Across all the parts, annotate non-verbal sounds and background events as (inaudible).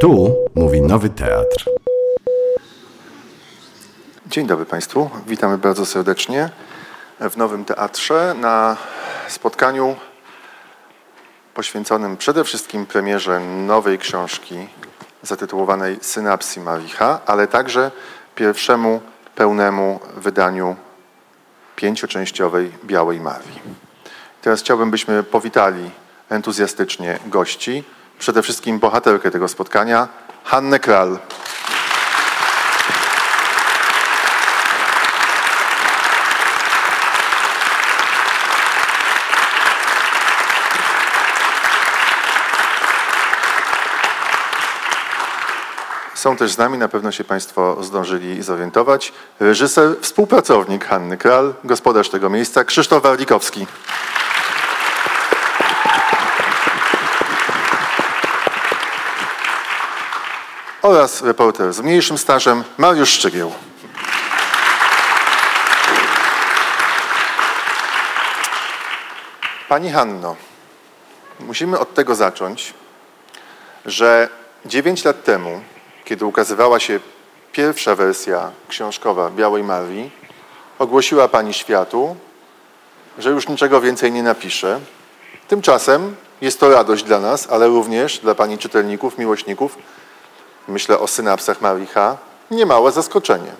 Tu mówi Nowy Teatr. Dzień dobry Państwu, witamy bardzo serdecznie w Nowym Teatrze na spotkaniu poświęconym przede wszystkim premierze nowej książki zatytułowanej Synapsy Maricha, ale także pierwszemu pełnemu wydaniu pięcioczęściowej Białej Marii. Teraz chciałbym, byśmy powitali entuzjastycznie gości, przede wszystkim bohaterkę tego spotkania, Hannę Kral. Są też z nami, na pewno się Państwo zdążyli zorientować, reżyser, współpracownik Hanny Kral, gospodarz tego miejsca, Krzysztof Warlikowski. Oraz reporter z mniejszym stażem Mariusz Szczygieł. Pani Hanno, musimy od tego zacząć, że 9 lat temu, kiedy ukazywała się pierwsza wersja książkowa Białej Marii, ogłosiła Pani światu, że już niczego więcej nie napisze. Tymczasem jest to radość dla nas, ale również dla Pani czytelników, miłośników, myślę o synapsach Maricha, niemałe zaskoczenie.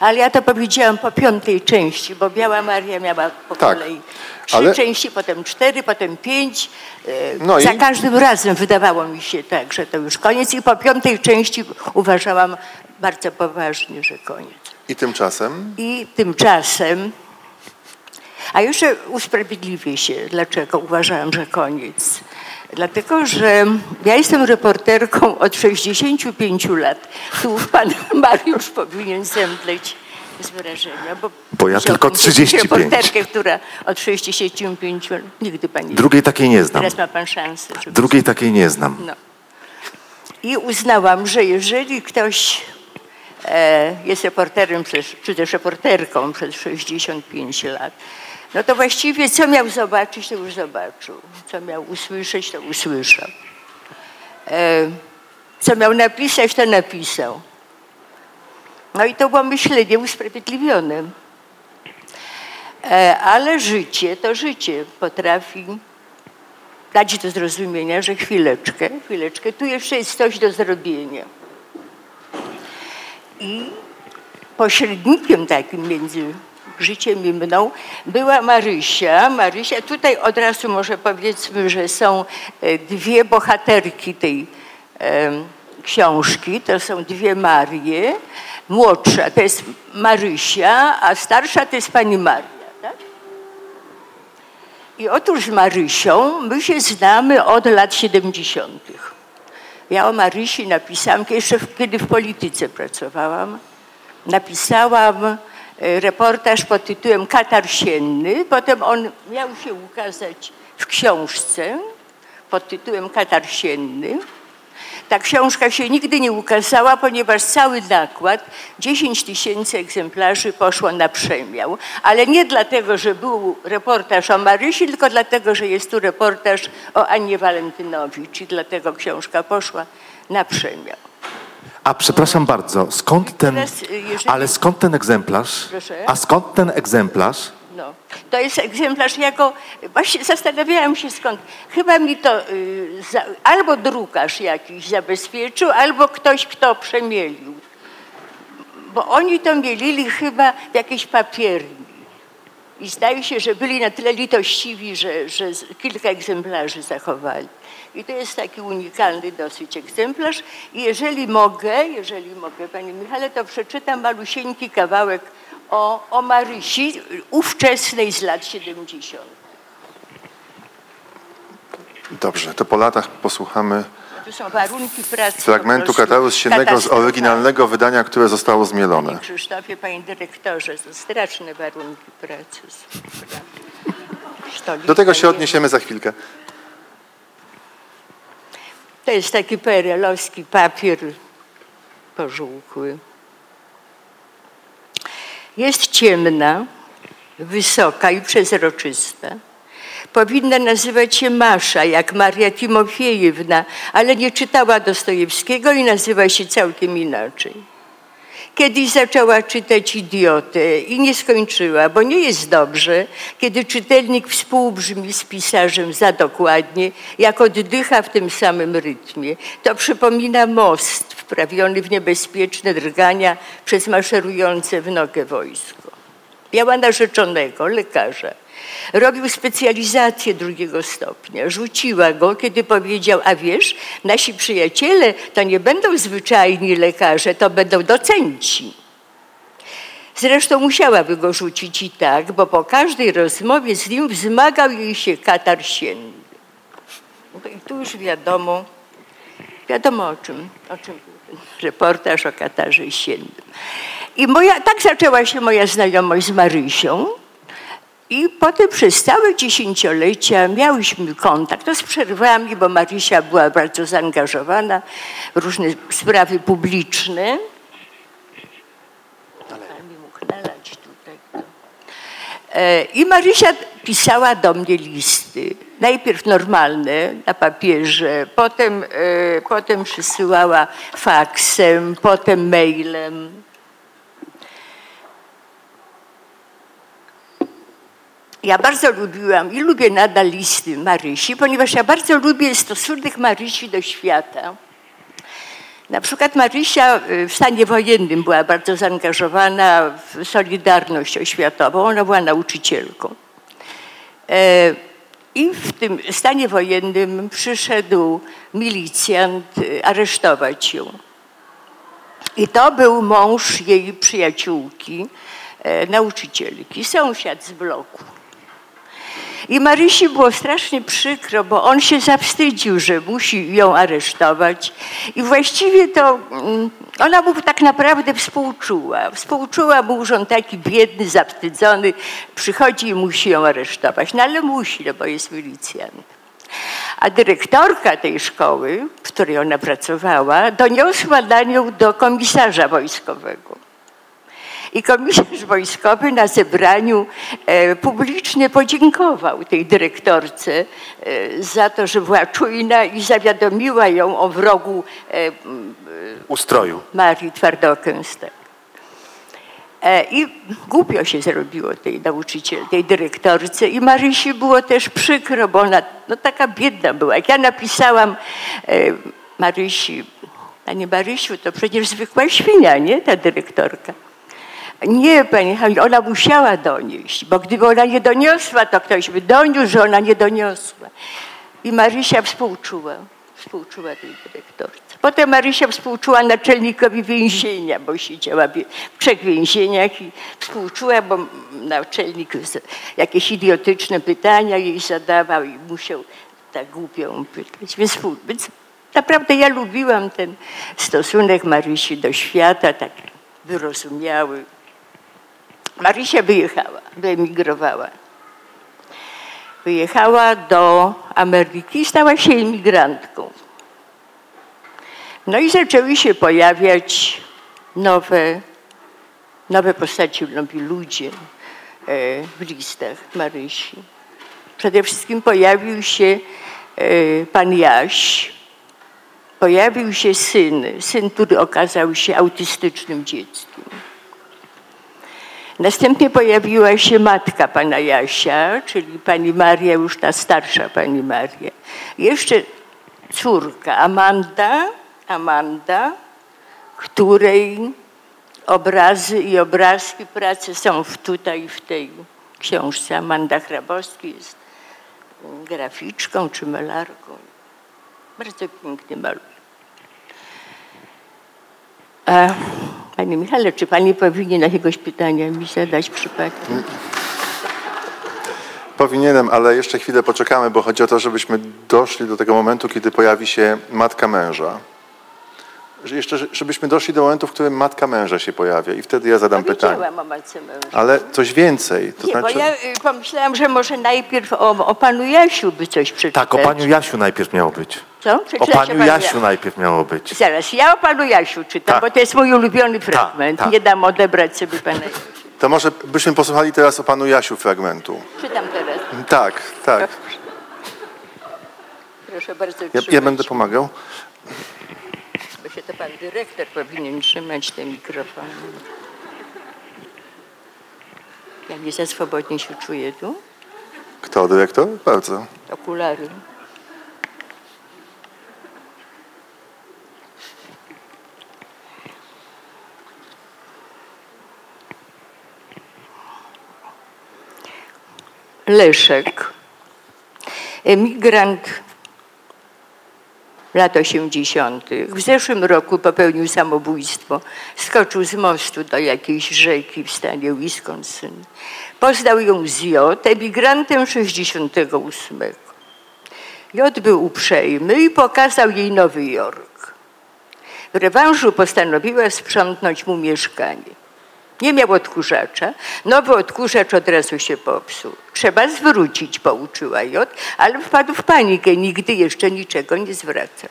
Ale ja to powiedziałam po piątej części, bo Biała Maria miała po Tak, kolei trzy ale- części, potem cztery, potem pięć. E, No Za i- każdym razem wydawało mi się tak, że to już koniec i po piątej części uważałam bardzo poważnie, że koniec. I tymczasem I tymczasem, a jeszcze usprawiedliwię się, dlaczego uważałam, że koniec. Dlatego, że ja jestem reporterką od 65 lat. Tu pan Mariusz powinien zemdleć z wrażenia. Bo, Bo ja tylko pan kiedyś 35. reporterkę, która od 65 lat, nigdy pani Drugiej takiej nie znam. Teraz ma pan szansę. Drugiej takiej nie znam. no. I uznałam, że jeżeli ktoś e, jest reporterem, przez, czy też reporterką przez 65 lat, no to właściwie co miał zobaczyć, to już zobaczył. Co miał usłyszeć, to usłyszał. E, co miał napisać, to napisał. No i to było myślenie usprawiedliwione. E, ale życie to życie potrafi dać do zrozumienia, że chwileczkę, chwileczkę, tu jeszcze jest coś do zrobienia. I pośrednikiem takim między życiem i mną była Marysia. Marysia, tutaj od razu może powiedzmy, że są e, dwie bohaterki tej em, książki. To są dwie Marie. Młodsza to jest Marysia, a starsza to jest pani Maria. Tak? I otóż z Marysią my się znamy od lat 70. Ja o Marysi napisałam, jeszcze kiedy w polityce pracowałam, napisałam e, reportaż pod tytułem Katarsienny. Potem on miał się ukazać w książce pod tytułem Katarsienny. Ta książka się nigdy nie ukazała, ponieważ cały nakład, 10 tysięcy egzemplarzy, poszło na przemiał. Ale nie dlatego, że był reportaż o Marysi, tylko dlatego, że jest tu reportaż o Annie Walentynowicz i dlatego książka poszła na przemiał. A przepraszam bardzo, skąd ten. Y, Ale skąd ten egzemplarz? A skąd ten egzemplarz? No, to jest egzemplarz jako, właśnie zastanawiałam się skąd. Chyba mi to y, za, albo drukarz jakiś zabezpieczył, albo ktoś, kto przemielił. Bo oni to mielili chyba w jakiejś papierni. I zdaje się, że byli na tyle litościwi, że, że kilka egzemplarzy zachowali. I to jest taki unikalny dosyć egzemplarz. I jeżeli mogę, jeżeli mogę, Panie Michale, to przeczytam malusieńki kawałek o, o Marysi, ówczesnej z lat 70. Dobrze, to po latach posłuchamy są warunki pracy. fragmentu Katarus Siennego z oryginalnego wydania, które zostało zmielone. Panie Krzysztofie, panie dyrektorze, to straszne warunki pracy. (laughs) Do tego się nie- odniesiemy za chwilkę. To jest taki perelowski papier pożółkły. Jest ciemna, wysoka i przezroczysta. Powinna nazywać się Masza, jak Maria Timofiejewna, ale nie czytała Dostojewskiego i nazywa się całkiem inaczej. Kiedyś zaczęła czytać idiotę i nie skończyła, bo nie jest dobrze, kiedy czytelnik współbrzmi z pisarzem za dokładnie, jak oddycha w tym samym rytmie. To przypomina most wprawiony w niebezpieczne drgania przez maszerujące w nogę wojsko. Miała narzeczonego, lekarza. Robił specjalizację drugiego stopnia. Rzuciła go, kiedy powiedział, a wiesz, nasi przyjaciele to nie będą zwyczajni lekarze, to będą docenci. Zresztą musiałaby go rzucić i tak, bo po każdej rozmowie z nim wzmagał jej się katar sienny. No I tu już wiadomo, wiadomo o czym, o czym był ten reportaż o katarze siennym. I moja, tak zaczęła się moja znajomość z Marysią. I potem przez całe dziesięciolecia miałyśmy kontakt, to z przerwami, bo Marysia była bardzo zaangażowana w różne sprawy publiczne. E, I Marysia pisała do mnie listy. Najpierw normalne na papierze, potem, e, potem przysyłała faksem, potem mailem. Ja bardzo lubiłam i lubię nadal listy Marysi, ponieważ ja bardzo lubię stosunek Marysi do świata. Na przykład Marysia y, w stanie wojennym była bardzo zaangażowana w Solidarność Oświatową. Ona była nauczycielką. E, I w tym stanie wojennym przyszedł milicjant y, aresztować ją. I to był mąż jej przyjaciółki, e, nauczycielki, sąsiad z bloku. I Marysi było strasznie przykro, bo on się zawstydził, że musi ją aresztować. I właściwie to mm, ona mu tak naprawdę współczuła. Współczuła mu, że on taki biedny, zawstydzony, przychodzi i musi ją aresztować. No ale musi, no bo jest milicjant. A dyrektorka tej szkoły, w której ona pracowała, doniosła dla nią do komisarza wojskowego. I komisarz wojskowy na zebraniu e, publicznie podziękował tej dyrektorce e, za to, że była czujna i zawiadomiła ją o wrogu e, Ustroju. Marii Twardokęs. E, I głupio się zrobiło tej nauczyciel, tej dyrektorce i Marysi było też przykro, bo ona no, taka biedna była. Jak ja napisałam e, Marysi, Panie Marysiu, to przecież zwykła świnia, nie? Ta dyrektorka. Nie, pani Haniu, ona musiała donieść, bo gdyby ona nie doniosła, to ktoś by doniósł, że ona nie doniosła. I Marysia współczuła, współczuła tej dyrektorce. Potem Marysia współczuła naczelnikowi więzienia, bo siedziała w trzech więzieniach i współczuła, bo naczelnik jakieś idiotyczne pytania jej zadawał i musiał tak głupią pytać. Więc, więc naprawdę ja lubiłam ten stosunek Marysi do świata, tak wyrozumiały. Marysia wyjechała, wyemigrowała. Wyjechała do Ameryki i stała się imigrantką. No i zaczęły się pojawiać nowe, nowe postaci, nowi ludzie e, w listach Marysi. Przede wszystkim pojawił się e, pan Jaś, pojawił się syn, syn, który okazał się autystycznym dzieckiem. Następnie pojawiła się matka pana Jasia, czyli pani Maria, już ta starsza pani Maria. Jeszcze córka Amanda, Amanda, której obrazy i obrazki pracy są tutaj w tej książce. Amanda Hrabowski jest graficzką czy malarką. Bardzo piękny maluje. Panie Michale, czy Pani powinien jakiegoś pytania mi zadać przypadkiem? Powinienem, ale jeszcze chwilę poczekamy, bo chodzi o to, żebyśmy doszli do tego momentu, kiedy pojawi się matka męża. Jeszcze, żebyśmy doszli do momentu, w którym matka męża się pojawia i wtedy ja zadam pytanie. o matce męża. Ale coś więcej. To Nie, znaczy... bo ja y, pomyślałam, że może najpierw o, o Panu Jasiu by coś przeczytać. Tak, o paniu Jasiu najpierw miało być. Co? O panu panu Jasiu najpierw miało być. Zaraz, ja o Panu Jasiu czytam, Tak. bo to jest mój ulubiony fragment. tak. Nie dam odebrać sobie Pana Jasiu. To może byśmy posłuchali teraz o panu Jasiu fragmentu. Czytam teraz. Tak, tak. Proszę bardzo, Ja, ja będę pomagał. Się to pan dyrektor powinien trzymać te mikrofony. Ja nie za swobodnie się czuję tu. Kto, dyrektor? Bardzo. Okulary. Leszek, emigrant lat 80. W zeszłym roku popełnił samobójstwo. Skoczył z mostu do jakiejś rzeki w stanie Wisconsin. Poznał ją z J, emigrantem 68. J był uprzejmy i pokazał jej Nowy Jork. W rewanżu postanowiła sprzątnąć mu mieszkanie. Nie miał odkurzacza. Nowy odkurzacz od razu się popsuł. Trzeba zwrócić, pouczyła J, ale wpadł w panikę. Nigdy jeszcze niczego nie zwracał.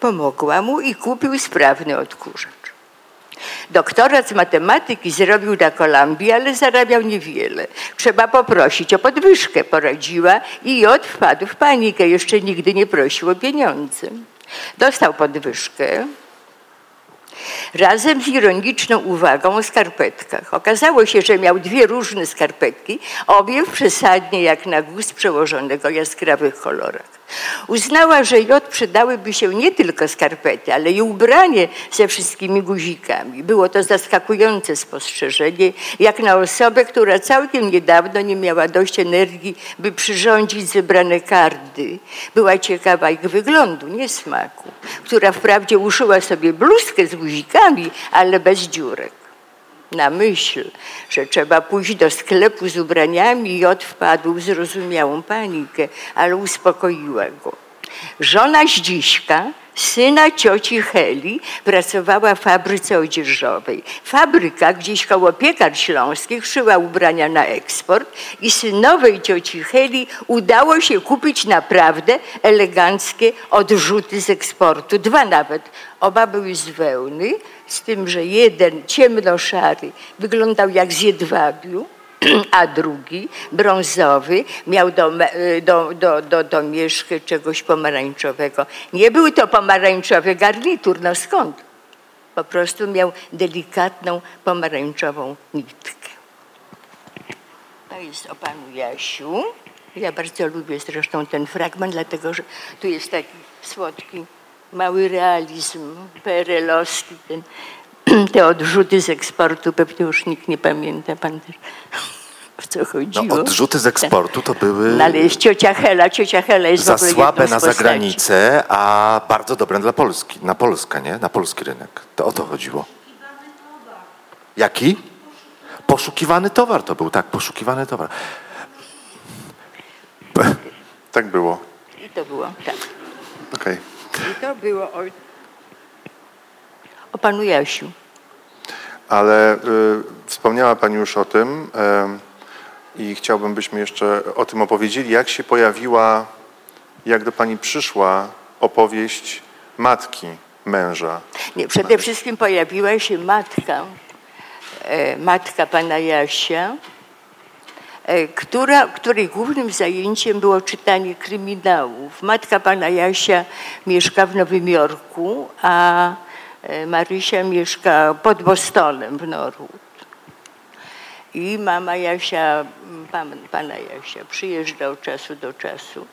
Pomogła mu i kupił sprawny odkurzacz. Doktorat z matematyki zrobił na Kolumbii, ale zarabiał niewiele. Trzeba poprosić o podwyżkę, poradziła i J wpadł w panikę. Jeszcze nigdy nie prosił o pieniądze. Dostał podwyżkę, razem z ironiczną uwagą o skarpetkach. Okazało się, że miał dwie różne skarpetki, obie przesadnie jak na guz przełożonego jaskrawych kolorach. Uznała, że J przydałyby się nie tylko skarpety, ale i ubranie ze wszystkimi guzikami. Było to zaskakujące spostrzeżenie, jak na osobę, która całkiem niedawno nie miała dość energii, by przyrządzić zebrane kardy. Była ciekawa ich wyglądu, nie smaku, która wprawdzie uszyła sobie bluzkę z guzikami, ale bez dziurek na myśl, że trzeba pójść do sklepu z ubraniami, J wpadł w zrozumiałą panikę, ale uspokoiła go. Żona Zdziśka, syna cioci Heli, pracowała w fabryce odzieżowej. Fabryka gdzieś koło piekar śląskich szyła ubrania na eksport i synowej cioci Heli udało się kupić naprawdę eleganckie odrzuty z eksportu. Dwa nawet. Oba były z wełny, z tym, że jeden ciemnoszary wyglądał jak z jedwabiu, (clears throat) a drugi, brązowy, miał do, do, do, do, do mieszky czegoś pomarańczowego. Nie był to pomarańczowy garnitur, no skąd? Po prostu miał delikatną pomarańczową nitkę. To jest o panu Jasiu. Ja bardzo lubię zresztą ten fragment, dlatego że tu jest taki słodki, mały realizm PRL-owski, ten (clears throat) te odrzuty z eksportu pewnie już nikt nie pamięta, pan też (laughs) o co chodziło. No, odrzuty z eksportu to były No, ale jest ciocia Hela, ciocia Hela jest w za słabe na zagranicę, a bardzo dobre dla Polski, na Polskę, nie? Na polski rynek. To o to chodziło. Jaki? Poszukiwany towar to był, tak, poszukiwany towar. Tak było. I to było, tak. Okej. I to było o, o panu Jasiu. Ale y, wspomniała Pani już o tym y, i chciałbym, byśmy jeszcze o tym opowiedzieli, jak się pojawiła, jak do Pani przyszła opowieść matki męża. Nie, przede wszystkim pojawiła się matka, e, matka pana Jasia, która, której głównym zajęciem było czytanie kryminałów. Matka pana Jasia mieszka w Nowym Jorku, a e, Marysia mieszka pod Bostonem w Norwood. I mama Jasia, pan, pana Jasia przyjeżdża od czasu do czasu.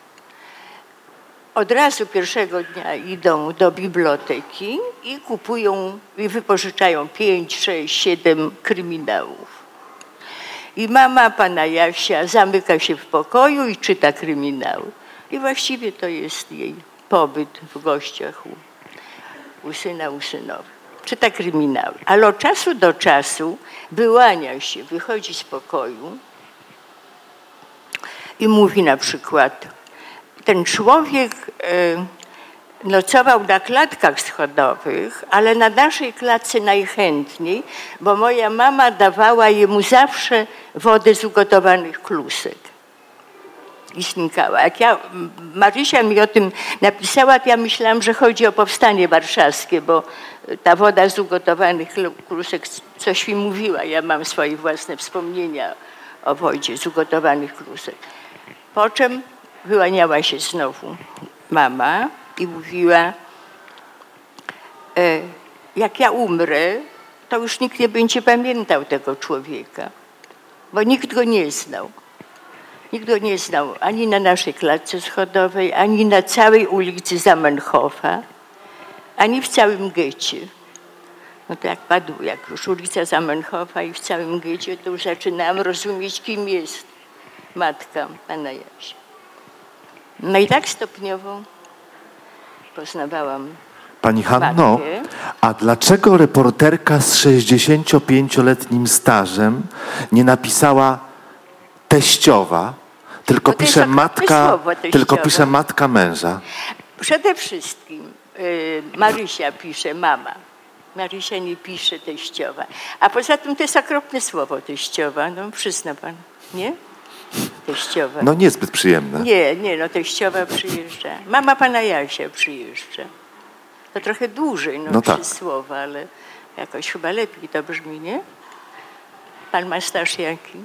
Od razu pierwszego dnia idą do biblioteki i kupują i wypożyczają pięć, sześć, siedem kryminałów. I mama pana Jasia zamyka się w pokoju i czyta kryminały. I właściwie to jest jej pobyt w gościach u, u syna, u synowi. Czyta kryminały. Ale od czasu do czasu wyłania się, wychodzi z pokoju i mówi na przykład, ten człowiek e, nocował na klatkach schodowych, ale na naszej klatce najchętniej, bo moja mama dawała jemu zawsze wodę z ugotowanych klusek. i znikała. Jak ja, Marysia mi o tym napisała, to ja myślałam, że chodzi o powstanie warszawskie, bo ta woda z ugotowanych klusek coś mi mówiła. Ja mam swoje własne wspomnienia o wodzie z ugotowanych klusek. Po czym wyłaniała się znowu mama i mówiła, e, jak ja umrę, to już nikt nie będzie pamiętał tego człowieka, bo nikt go nie znał. Nikt go nie znał ani na naszej klatce schodowej, ani na całej ulicy Zamenhofa, ani w całym getcie. No to jak padł, jak już ulica Zamenhofa i w całym getcie, to już zaczynałam rozumieć, kim jest matka pana Jasia. No i tak stopniowo poznawałam Pani Hanno, a dlaczego reporterka z 65-letnim stażem nie napisała teściowa, tylko Bo pisze matka, tylko pisze matka męża? Przede wszystkim y, Marysia pisze mama. Marysia nie pisze teściowa. A poza tym to jest okropne słowo teściowa. No przyzna pan, nie? Teściowa. No niezbyt przyjemne. Nie, nie, no teściowa przyjeżdża. Mama pana Jasia przyjeżdża. To trochę dłużej, no, No trzy tak. słowa, ale jakoś chyba lepiej to brzmi, nie? Pan ma staż jaki?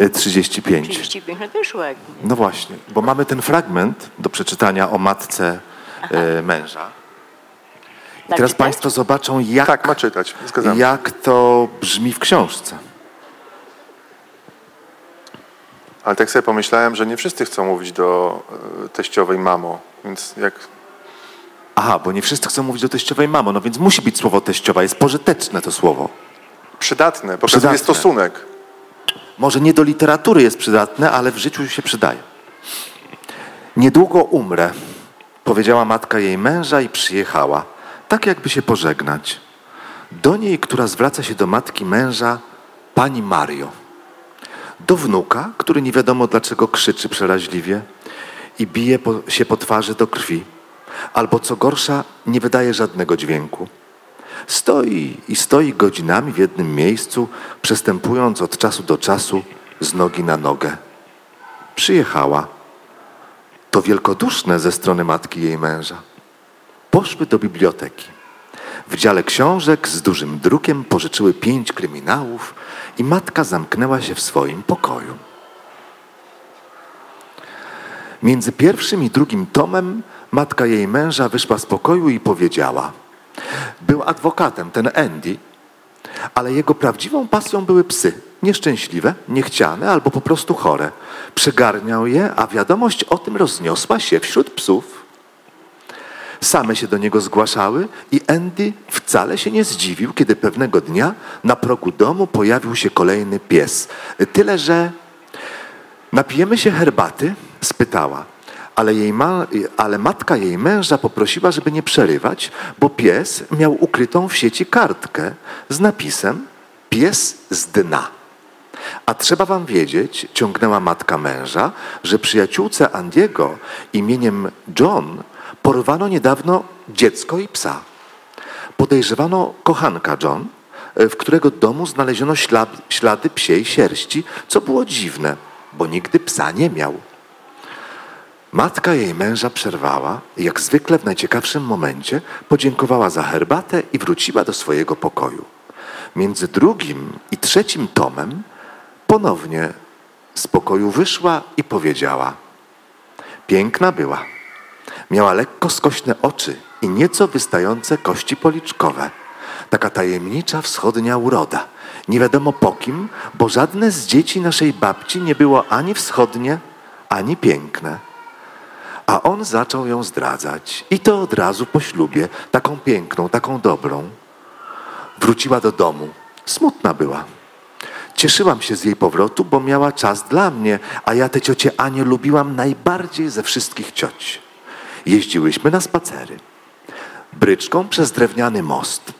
Y, 35. 35, no też ładnie. No właśnie, bo mamy ten fragment do przeczytania o matce y, męża. I teraz? Państwo zobaczą, jak, Tak, ma czytać. Jak to brzmi w książce. Ale tak sobie pomyślałem, że nie wszyscy chcą mówić do e, teściowej mamo, więc jak Aha, bo nie wszyscy chcą mówić do teściowej mamo, no więc musi być słowo teściowa, jest pożyteczne to słowo. przydatne, pokazuje Przydatne. stosunek. Może nie do literatury jest przydatne, ale w życiu się przydaje. Niedługo umrę, powiedziała matka jej męża i przyjechała, tak jakby się pożegnać. Do niej, która zwraca się do matki męża, pani Mario. Do wnuka, który nie wiadomo dlaczego krzyczy przeraźliwie i bije po, się po twarzy do krwi, albo co gorsza, nie wydaje żadnego dźwięku. Stoi i stoi godzinami w jednym miejscu, przestępując od czasu do czasu z nogi na nogę. Przyjechała. To wielkoduszne ze strony matki jej męża. Poszły do biblioteki. W dziale książek z dużym drukiem pożyczyły pięć kryminałów i matka zamknęła się w swoim pokoju. Między pierwszym i drugim tomem matka jej męża wyszła z pokoju i powiedziała: Był adwokatem ten Andy, ale jego prawdziwą pasją były psy. Nieszczęśliwe, niechciane albo po prostu chore. Przegarniał je, a wiadomość o tym rozniosła się wśród psów. Same się do niego zgłaszały i Andy wcale się nie zdziwił, kiedy pewnego dnia na progu domu pojawił się kolejny pies. Tyle, że Napijemy się herbaty? spytała. Ale, jej ma, ale matka jej męża poprosiła, żeby nie przerywać, bo pies miał ukrytą w sieci kartkę z napisem Pies z dna. A trzeba wam wiedzieć, ciągnęła matka męża, że przyjaciółce Andiego imieniem John porwano niedawno dziecko i psa. Podejrzewano kochanka John, w którego domu znaleziono ślad, ślady psiej sierści, co było dziwne, bo nigdy psa nie miał. Matka jej męża przerwała, jak zwykle w najciekawszym momencie podziękowała za herbatę i wróciła do swojego pokoju. Między drugim i trzecim tomem ponownie z pokoju wyszła i powiedziała: Piękna była. Miała lekko skośne oczy i nieco wystające kości policzkowe. Taka tajemnicza wschodnia uroda. Nie wiadomo po kim, bo żadne z dzieci naszej babci nie było ani wschodnie, ani piękne. A on zaczął ją zdradzać. I to od razu po ślubie, taką piękną, taką dobrą. Wróciła do domu. Smutna była. Cieszyłam się z jej powrotu, bo miała czas dla mnie, a ja tę ciocię Anię lubiłam najbardziej ze wszystkich cioci. Jeździłyśmy na spacery. Bryczką przez drewniany most.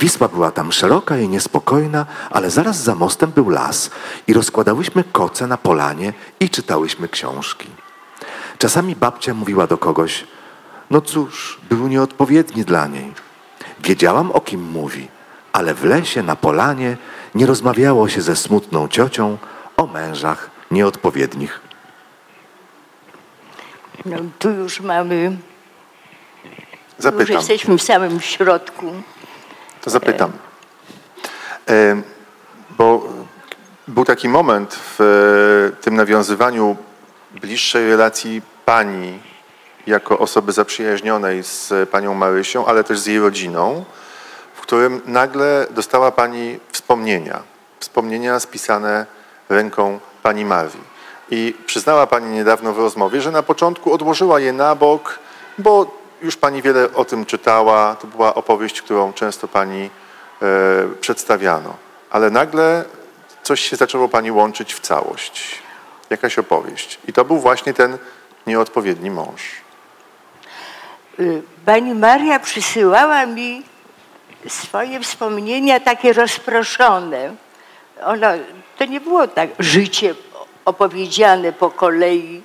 Wisła była tam szeroka i niespokojna, ale zaraz za mostem był las i rozkładałyśmy koce na polanie i czytałyśmy książki. Czasami babcia mówiła do kogoś, no cóż, był nieodpowiedni dla niej. Wiedziałam, o kim mówi, ale w lesie, na polanie nie rozmawiało się ze smutną ciocią o mężach nieodpowiednich. No, tu już mamy, już Zapytam. jesteśmy w samym środku. To zapytam. E, Bo był taki moment w e, tym nawiązywaniu bliższej relacji pani jako osoby zaprzyjaźnionej z panią Marysią, ale też z jej rodziną, w którym nagle dostała pani wspomnienia. Wspomnienia spisane ręką pani Marii. I przyznała pani niedawno w rozmowie, że na początku odłożyła je na bok, bo już pani wiele o tym czytała. To była opowieść, którą często pani e, przedstawiano. Ale nagle coś się zaczęło pani łączyć w całość. Jakaś opowieść. I to był właśnie ten nieodpowiedni mąż. Y, Pani Maria przysyłała mi swoje wspomnienia takie rozproszone. Ona, to nie było tak życie opowiedziane po kolei.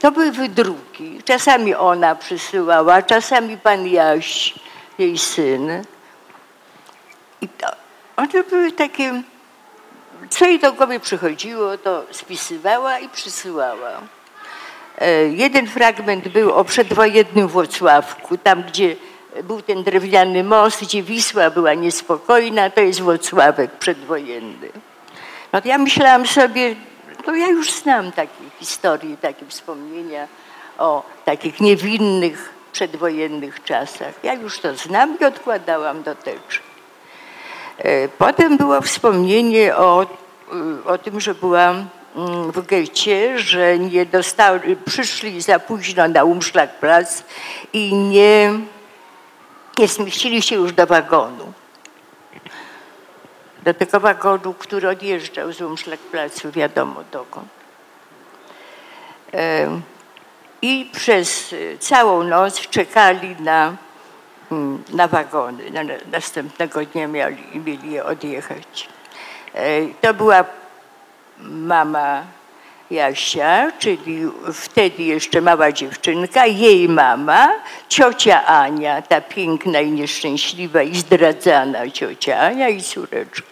To były wydruki. Czasami ona przysyłała, czasami pan Jaś, jej syn. I to, one były takie, co jej do głowy przychodziło, to spisywała i przysyłała. E, Jeden fragment był o przedwojennym Włocławku, tam gdzie był ten drewniany most, gdzie Wisła była niespokojna, to jest Włocławek przedwojenny. No ja myślałam sobie, to ja już znam takie historie, takie wspomnienia o takich niewinnych przedwojennych czasach. Ja już to znam i odkładałam do teczki. E, Potem było wspomnienie o, y, o tym, że byłam mm, w getcie, że nie dostali, przyszli za późno na Umschlagplatz i nie, nie zmieścili się już do wagonu. Do tego wagonu, który odjeżdżał z Umschlagplatzu, wiadomo dokąd. E, I przez y, całą noc czekali na mm, na wagony. Na, na- następnego dnia mieli, mieli je odjechać. E, To była mama Jasia, czyli wtedy jeszcze mała dziewczynka, jej mama, ciocia Ania, ta piękna i nieszczęśliwa i zdradzana ciocia Ania i córeczka.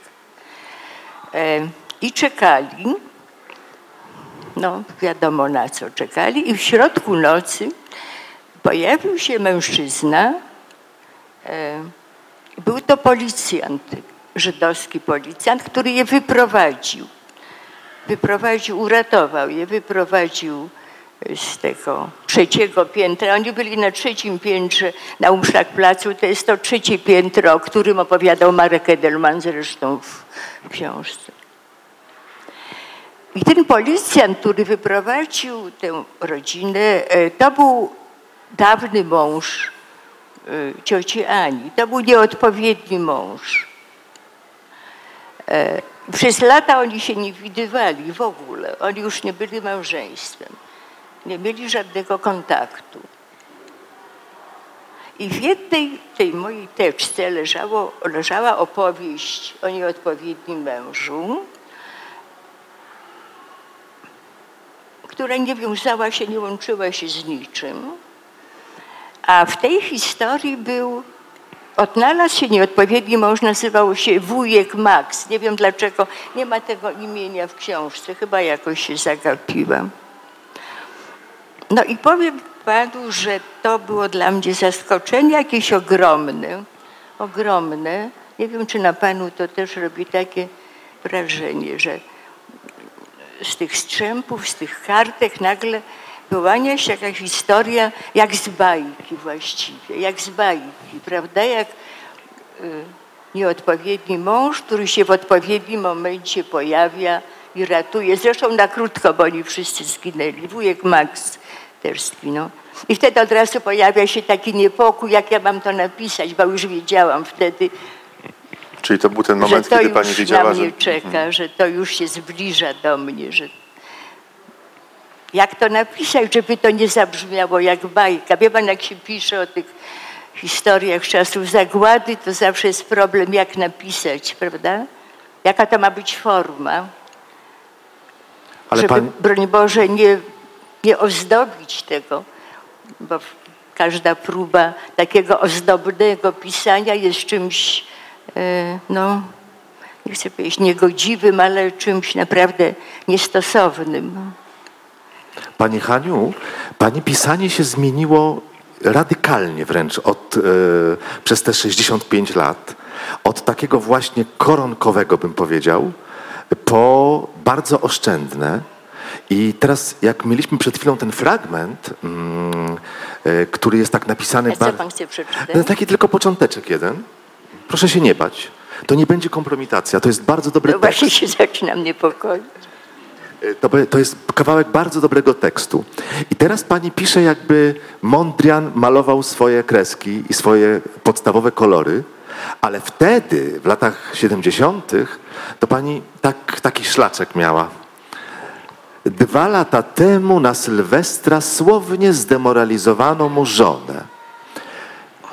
I czekali, no wiadomo na co czekali, i w środku nocy pojawił się mężczyzna, Był to policjant, żydowski policjant, który je wyprowadził. Wyprowadził, uratował je, wyprowadził z tego trzeciego piętra. Oni byli na trzecim piętrze na Umszlagplacu. To jest to trzecie piętro, o którym opowiadał Marek Edelman zresztą w książce. I ten policjant, który wyprowadził tę rodzinę, e, to był dawny mąż y, cioci Ani. To był nieodpowiedni mąż. E, Przez lata oni się nie widywali w ogóle. Oni już nie byli małżeństwem. Nie mieli żadnego kontaktu. I w jednej tej mojej teczce leżało, leżała opowieść o nieodpowiednim mężu, która nie wiązała się, nie łączyła się z niczym. A w tej historii był, odnalazł się nieodpowiedni mąż, nazywał się wujek Max. Nie wiem dlaczego, nie ma tego imienia w książce, chyba jakoś się zagapiłam. No i powiem panu, że to było dla mnie zaskoczenie jakieś ogromne, ogromne. Nie wiem, czy na panu to też robi takie wrażenie, że z tych strzępów, z tych kartek nagle wyłania się jakaś historia jak z bajki właściwie, jak z bajki, prawda? Jak y, nieodpowiedni mąż, który się w odpowiednim momencie pojawia i ratuje. Zresztą na krótko, bo oni wszyscy zginęli. Wujek Max też zginął. I wtedy od razu pojawia się taki niepokój, jak ja mam to napisać, bo już wiedziałam wtedy, Czyli to był ten że moment, to kiedy już pani wiedziała, na że... mnie czeka, że to już się zbliża do mnie, że jak to napisać, żeby to nie zabrzmiało jak bajka. Wie pan, jak się pisze o tych historiach z czasów zagłady, to zawsze jest problem, jak napisać, prawda? Jaka to ma być forma, Ale żeby, pani, broń Boże, nie, nie ozdobić tego, bo każda próba takiego ozdobnego pisania jest czymś, e, no, nie chcę powiedzieć niegodziwym, ale czymś naprawdę niestosownym. Pani Haniu, pani pisanie się zmieniło radykalnie wręcz od, e, przez te 65 lat. Od takiego właśnie koronkowego, bym powiedział, po bardzo oszczędne. I teraz, jak mieliśmy przed chwilą ten fragment, mm, e, który jest tak napisany... A co pan chce przeczytać? no, Taki tylko począteczek jeden. Proszę się nie bać. To nie będzie kompromitacja. To jest bardzo dobry No tekst. właśnie się zaczynam niepokoić. To, be- to jest kawałek bardzo dobrego tekstu. I teraz pani pisze, jakby Mondrian malował swoje kreski i swoje podstawowe kolory, ale wtedy, w latach 70., to pani tak, taki szlaczek miała. Dwa lata temu na Sylwestra słownie zdemoralizowano mu żonę.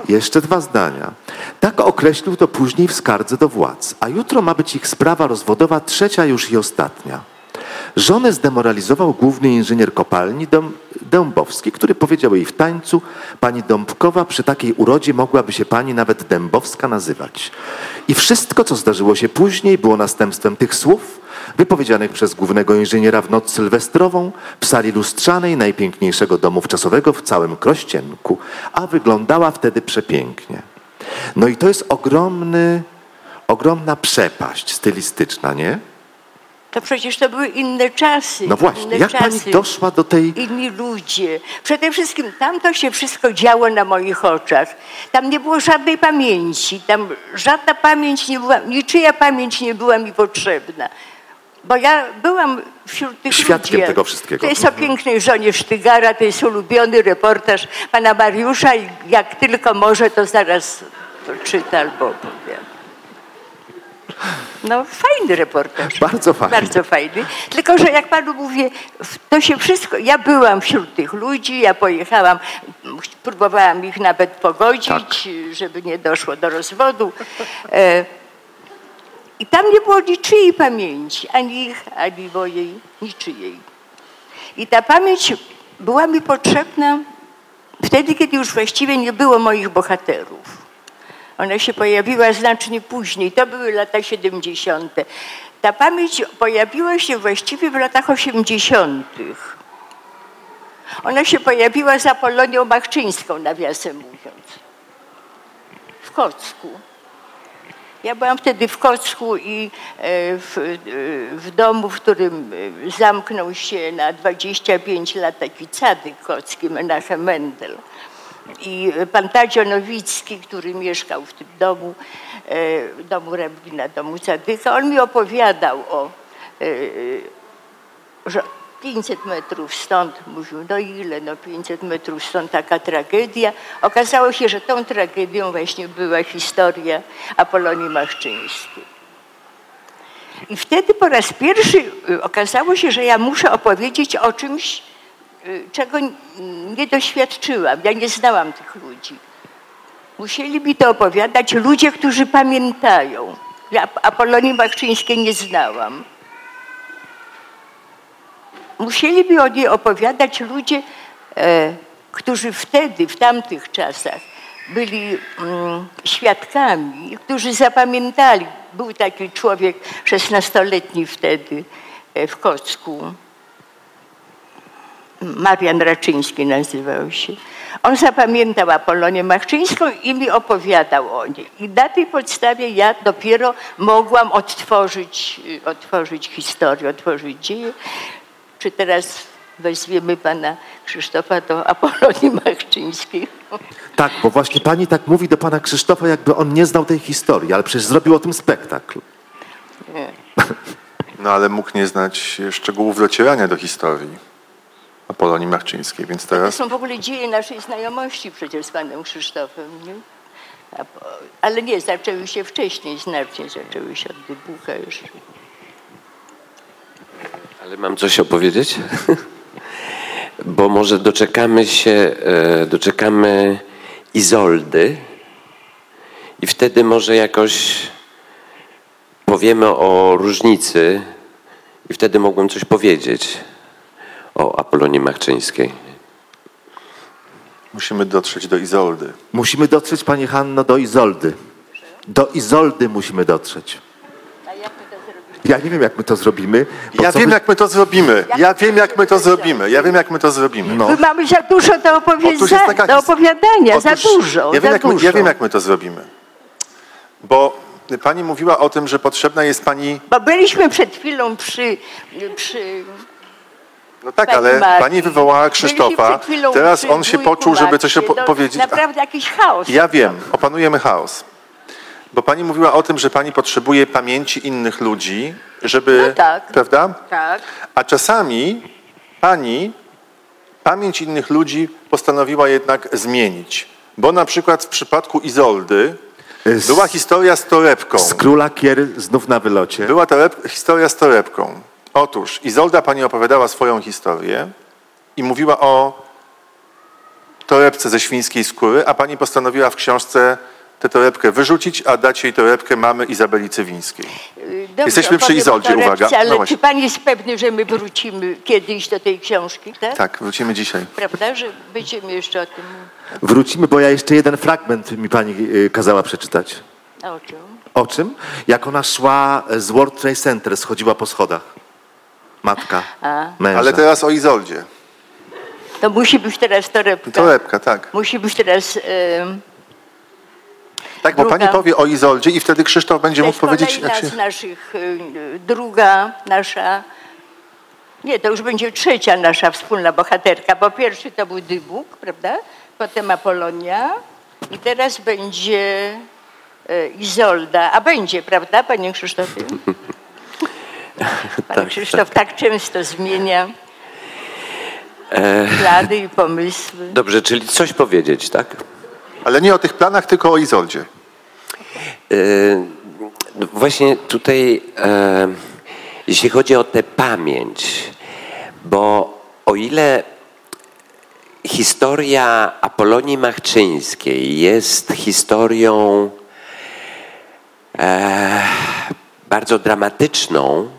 Jeszcze dwa zdania. Tak określił to później w skardze do władz, a jutro ma być ich sprawa rozwodowa, trzecia już i ostatnia. Żonę zdemoralizował główny inżynier kopalni Dąb- Dębowski, który powiedział jej w tańcu, pani Dąbkowa przy takiej urodzie mogłaby się pani nawet Dębowska nazywać. I wszystko, co zdarzyło się później, było następstwem tych słów, wypowiedzianych przez głównego inżyniera w noc sylwestrową w sali lustrzanej najpiękniejszego domu wczasowego w całym Krościenku, a wyglądała wtedy przepięknie. No i to jest ogromny, ogromna przepaść stylistyczna, nie? To przecież to były inne czasy. No właśnie, inne jak pani czasy. doszła do tej... Inni ludzie. Przede wszystkim tam to się wszystko działo na moich oczach. Tam nie było żadnej pamięci. Tam żadna pamięć nie była, niczyja pamięć nie była mi potrzebna. Bo ja byłam wśród tych Świadkiem ludzi. tego wszystkiego. To jest o pięknej żonie Sztygara, to jest ulubiony reportaż pana Mariusza i jak tylko może, to zaraz to czyta albo opowiada. No fajny reportaż. Bardzo fajny. Bardzo fajny. Tylko, że jak panu mówię, to się wszystko, ja byłam wśród tych ludzi, ja pojechałam, próbowałam ich nawet pogodzić, Tak. żeby nie doszło do rozwodu. E, I tam nie było niczyjej pamięci, ani ich, ani mojej, niczyjej. I ta pamięć była mi potrzebna wtedy, kiedy już właściwie nie było moich bohaterów. Ona się pojawiła znacznie później, to były lata 70. Ta pamięć pojawiła się właściwie w latach 80. Ona się pojawiła za Polonią Machczyńską, nawiasem mówiąc, w Kocku. Ja byłam wtedy w Kocku i e, w, e, w domu, w którym e, zamknął się na 25 lat taki cadyk kocki, Menachem Mendel. I pan Tadzio Nowicki, który mieszkał w tym domu, e, domu Rebgina, domu Cadyka, on mi opowiadał o, e, że 500 metrów stąd, mówił, no ile, no 500 metrów stąd taka tragedia. Okazało się, że tą tragedią właśnie była historia Apolonii Machczyńskiej. I wtedy po raz pierwszy y, okazało się, że ja muszę opowiedzieć o czymś, czego n- nie doświadczyłam. Ja nie znałam tych ludzi. Musieli mi to opowiadać ludzie, którzy pamiętają. Ja Ap- Apolonii Machczyńskiej nie znałam. Musieli mi o niej opowiadać ludzie, e, którzy wtedy, w tamtych czasach byli mm, świadkami, którzy zapamiętali. Był taki człowiek, 16-letni wtedy e, w Kocku, Marian Raczyński nazywał się. On zapamiętał Apolonię Machczyńską i mi opowiadał o niej. I na tej podstawie ja dopiero mogłam odtworzyć, otworzyć historię, otworzyć dzieje. Czy teraz weźmiemy pana Krzysztofa do Apolonii Machczyńskiej? Tak, bo właśnie pani tak mówi do pana Krzysztofa, jakby on nie znał tej historii, ale przecież zrobił o tym spektakl. No ale mógł nie znać szczegółów docierania do historii Apolonii Marczyńskiej, więc To teraz są w ogóle dzieje naszej znajomości przecież z panem Krzysztofem. Nie? Ale nie, zaczęły się wcześniej, znacznie zaczęły się od wybucha jeszcze. Ale mam coś opowiedzieć? (laughs) Bo może doczekamy się, e, doczekamy Izoldy i wtedy może jakoś powiemy o różnicy i wtedy mogłem coś powiedzieć o Apolonii Machczyńskiej. musimy dotrzeć do Izoldy. Musimy dotrzeć, pani Hanno, do Izoldy. Do Izoldy musimy dotrzeć. A jak my to zrobiliśmy? Ja nie wiem, jak my to zrobimy. Ja wiem, jak my to zrobimy. Ja wiem, jak my to zrobimy. Ja wiem, jak my to zrobimy. No. My mamy za dużo do, opowiedzenia, taka do opowiadania, za Otóż dużo, Ja wiem, za jak my, dużo. ja wiem, jak my to zrobimy. Bo pani mówiła o tym, że potrzebna jest pani. Bo byliśmy przed chwilą przy, przy No tak, Pani ale Marii. pani wywołała Krzysztofa. Teraz on się poczuł, żeby coś powiedzieć. Naprawdę jakiś chaos. Ja wiem, opanujemy chaos. Bo pani mówiła o tym, że pani potrzebuje pamięci innych ludzi, żeby. No tak. Prawda? Tak. A czasami pani pamięć innych ludzi postanowiła jednak zmienić. Bo na przykład w przypadku Izoldy Z- była historia z torebką. Z króla Kier znów na wylocie. Była toreb, historia z torebką. Otóż Izolda pani opowiadała swoją historię i mówiła o torebce ze świńskiej skóry, a pani postanowiła w książce tę torebkę wyrzucić, a dać jej torebkę mamy Izabeli Cywińskiej. Dobrze, Jesteśmy przy Izoldzie, torebce, uwaga. Ale No właśnie. czy pan jest pewny, że my wrócimy kiedyś do tej książki, tak? Tak, wrócimy dzisiaj. Prawda, że będziemy jeszcze o tym Wrócimy, bo ja jeszcze jeden fragment mi pani y, kazała przeczytać. o czym? O czym? Jak ona szła z World Trade Center, schodziła po schodach. Matka, A. męża. Ale teraz o Izoldzie. To musi być teraz torebka. Torebka, tak. Musi być teraz... em, Tak, bo Druga. pani powie o Izoldzie i wtedy Krzysztof będzie mógł powiedzieć, jak się... z naszych, y, druga nasza, nie, to już będzie trzecia nasza wspólna bohaterka, bo pierwszy to był Dybuk, prawda? Potem Apolonia i teraz będzie y, Izolda, a będzie, prawda, panie Krzysztofie? (laughs) Pan Krzysztof tak często zmienia plany i pomysły. Dobrze, czyli coś powiedzieć, tak? Ale nie o tych planach, tylko o Izoldzie. No Właśnie tutaj, e, jeśli chodzi o tę pamięć, bo o ile historia Apolonii Machczyńskiej jest historią e, bardzo dramatyczną,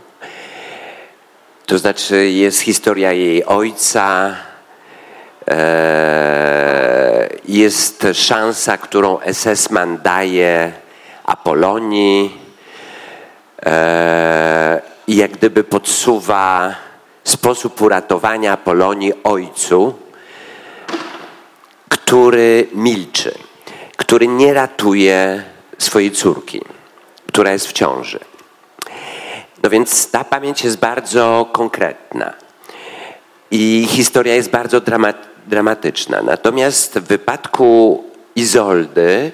to znaczy jest historia jej ojca, e, jest szansa, którą SS-man daje Apolonii e, i jak gdyby podsuwa sposób uratowania Apolonii ojcu, który milczy, który nie ratuje swojej córki, która jest w ciąży. No więc ta pamięć jest bardzo konkretna. I historia jest bardzo drama, dramatyczna. Natomiast w wypadku Izoldy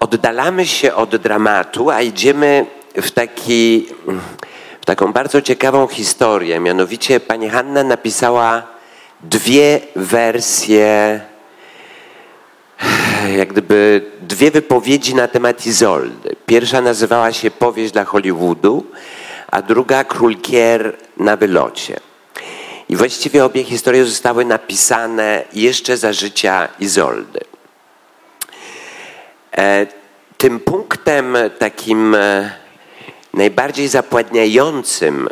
oddalamy się od dramatu, a idziemy w, taki, w taką bardzo ciekawą historię. Mianowicie pani Hanna napisała dwie wersje, jak gdyby dwie wypowiedzi na temat Izoldy. Pierwsza nazywała się Powieść dla Hollywoodu, a druga Król Kier na wylocie. I właściwie obie historie zostały napisane jeszcze za życia Izoldy. E, Tym punktem takim e, najbardziej zapładniającym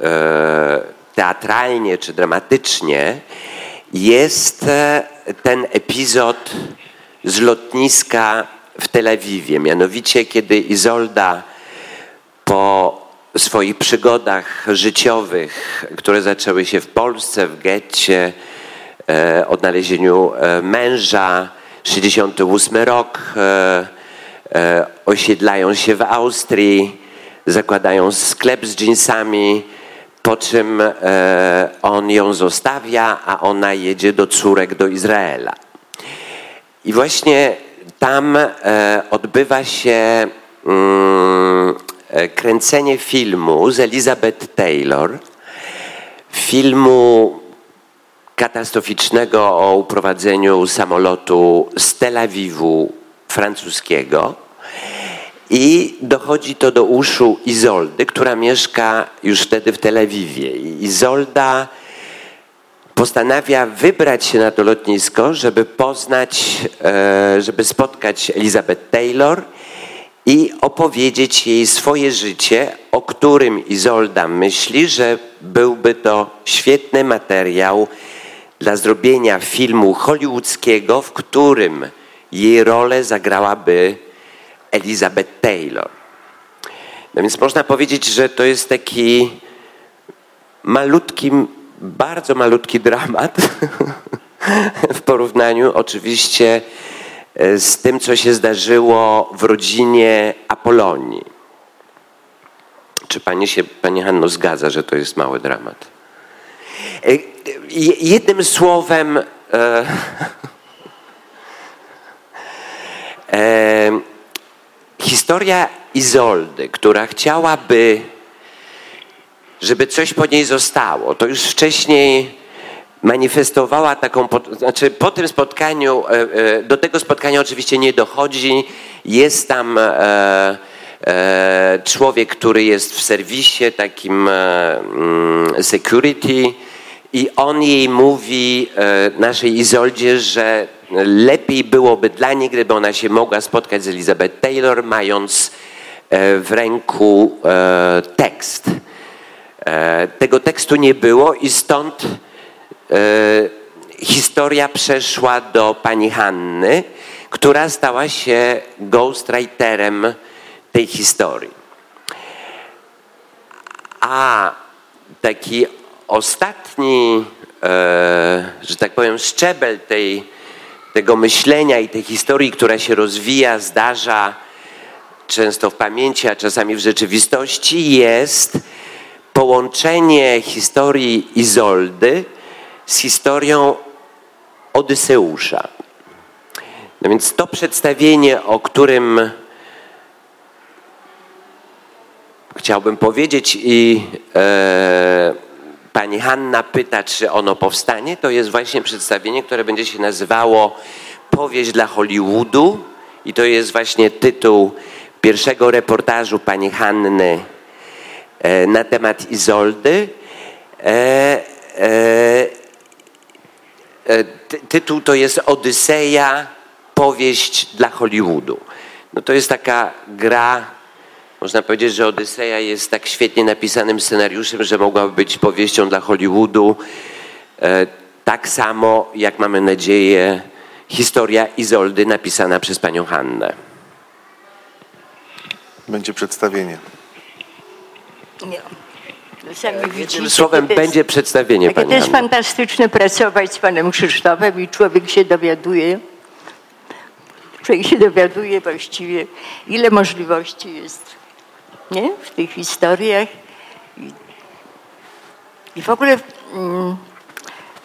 e, teatralnie czy dramatycznie jest ten epizod z lotniska w Tel Awiwie. Mianowicie, kiedy Izolda po swoich przygodach życiowych, które zaczęły się w Polsce, w getcie, e, odnalezieniu e, męża, 68 rok, e, osiedlają się w Austrii, zakładają sklep z dżinsami, po czym on ją zostawia, a ona jedzie do córek do Izraela. I właśnie tam e, odbywa się mm, e, kręcenie filmu z Elizabeth Taylor, filmu katastroficznego o uprowadzeniu samolotu z Tel Awiwu francuskiego. I dochodzi to do uszu Izoldy, która mieszka już wtedy w Tel Awiwie. Izolda postanawia wybrać się na to lotnisko, żeby poznać, e, żeby spotkać Elizabeth Taylor i opowiedzieć jej swoje życie, o którym Izolda myśli, że byłby to świetny materiał dla zrobienia filmu hollywoodzkiego, w którym jej rolę zagrałaby Elizabeth Taylor. No więc można powiedzieć, że to jest taki malutki, bardzo malutki dramat (laughs) w porównaniu oczywiście e, z tym, co się zdarzyło w rodzinie Apolonii. Czy pani się, pani Hanno, zgadza, że to jest mały dramat? E, jednym słowem, e, (laughs) e, historia Izoldy, która chciałaby, żeby coś po niej zostało, to już wcześniej manifestowała taką, znaczy po tym spotkaniu, e, e, do tego spotkania oczywiście nie dochodzi, jest tam e, człowiek, który jest w serwisie takim mm, security i on jej mówi, naszej Izoldzie, że lepiej byłoby dla niej, gdyby ona się mogła spotkać z Elizabeth Taylor, mając w ręku tekst. Tego tekstu nie było i stąd E, historia przeszła do pani Hanny, która stała się ghostwriterem tej historii. A taki ostatni, e, że tak powiem, szczebel tej, tego myślenia i tej historii, która się rozwija, zdarza często w pamięci, a czasami w rzeczywistości, jest połączenie historii Izoldy z historią Odyseusza. No więc to przedstawienie, o którym chciałbym powiedzieć i e, pani Hanna pyta, czy ono powstanie, to jest właśnie przedstawienie, które będzie się nazywało Powieść dla Hollywoodu i to jest właśnie tytuł pierwszego reportażu pani Hanny na temat Izoldy. E, e E, tytuł to jest Odyseja, powieść dla Hollywoodu. No to jest taka gra, można powiedzieć, że Odyseja jest tak świetnie napisanym scenariuszem, że mogłaby być powieścią dla Hollywoodu. E, tak samo, jak mamy nadzieję, historia Izoldy napisana przez panią Hannę. Będzie przedstawienie. Sami e, widzicie, słowem jest, będzie przedstawienie Pani To jest fantastyczne pracować z panem Krzysztofem i człowiek się dowiaduje, człowiek się dowiaduje właściwie, ile możliwości jest nie? w tych historiach. I, i w ogóle mm,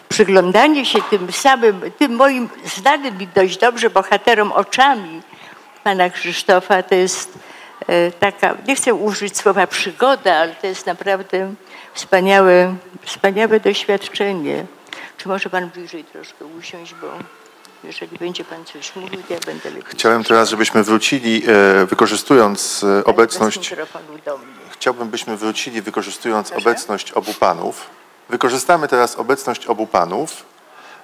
przyglądanie się tym samym, tym moim znanym mi dość dobrze bohaterom oczami pana Krzysztofa, to jest taka, nie chcę użyć słowa przygoda, ale to jest naprawdę wspaniałe, wspaniałe doświadczenie. Czy może Pan bliżej troszkę usiąść, bo jeżeli będzie Pan coś mówił, to ja będę lepiej. Chciałem teraz, żebyśmy wrócili, e, wykorzystując e, obecność. Chciałbym, byśmy wrócili, wykorzystując Proszę? obecność obu panów. Wykorzystamy teraz obecność obu panów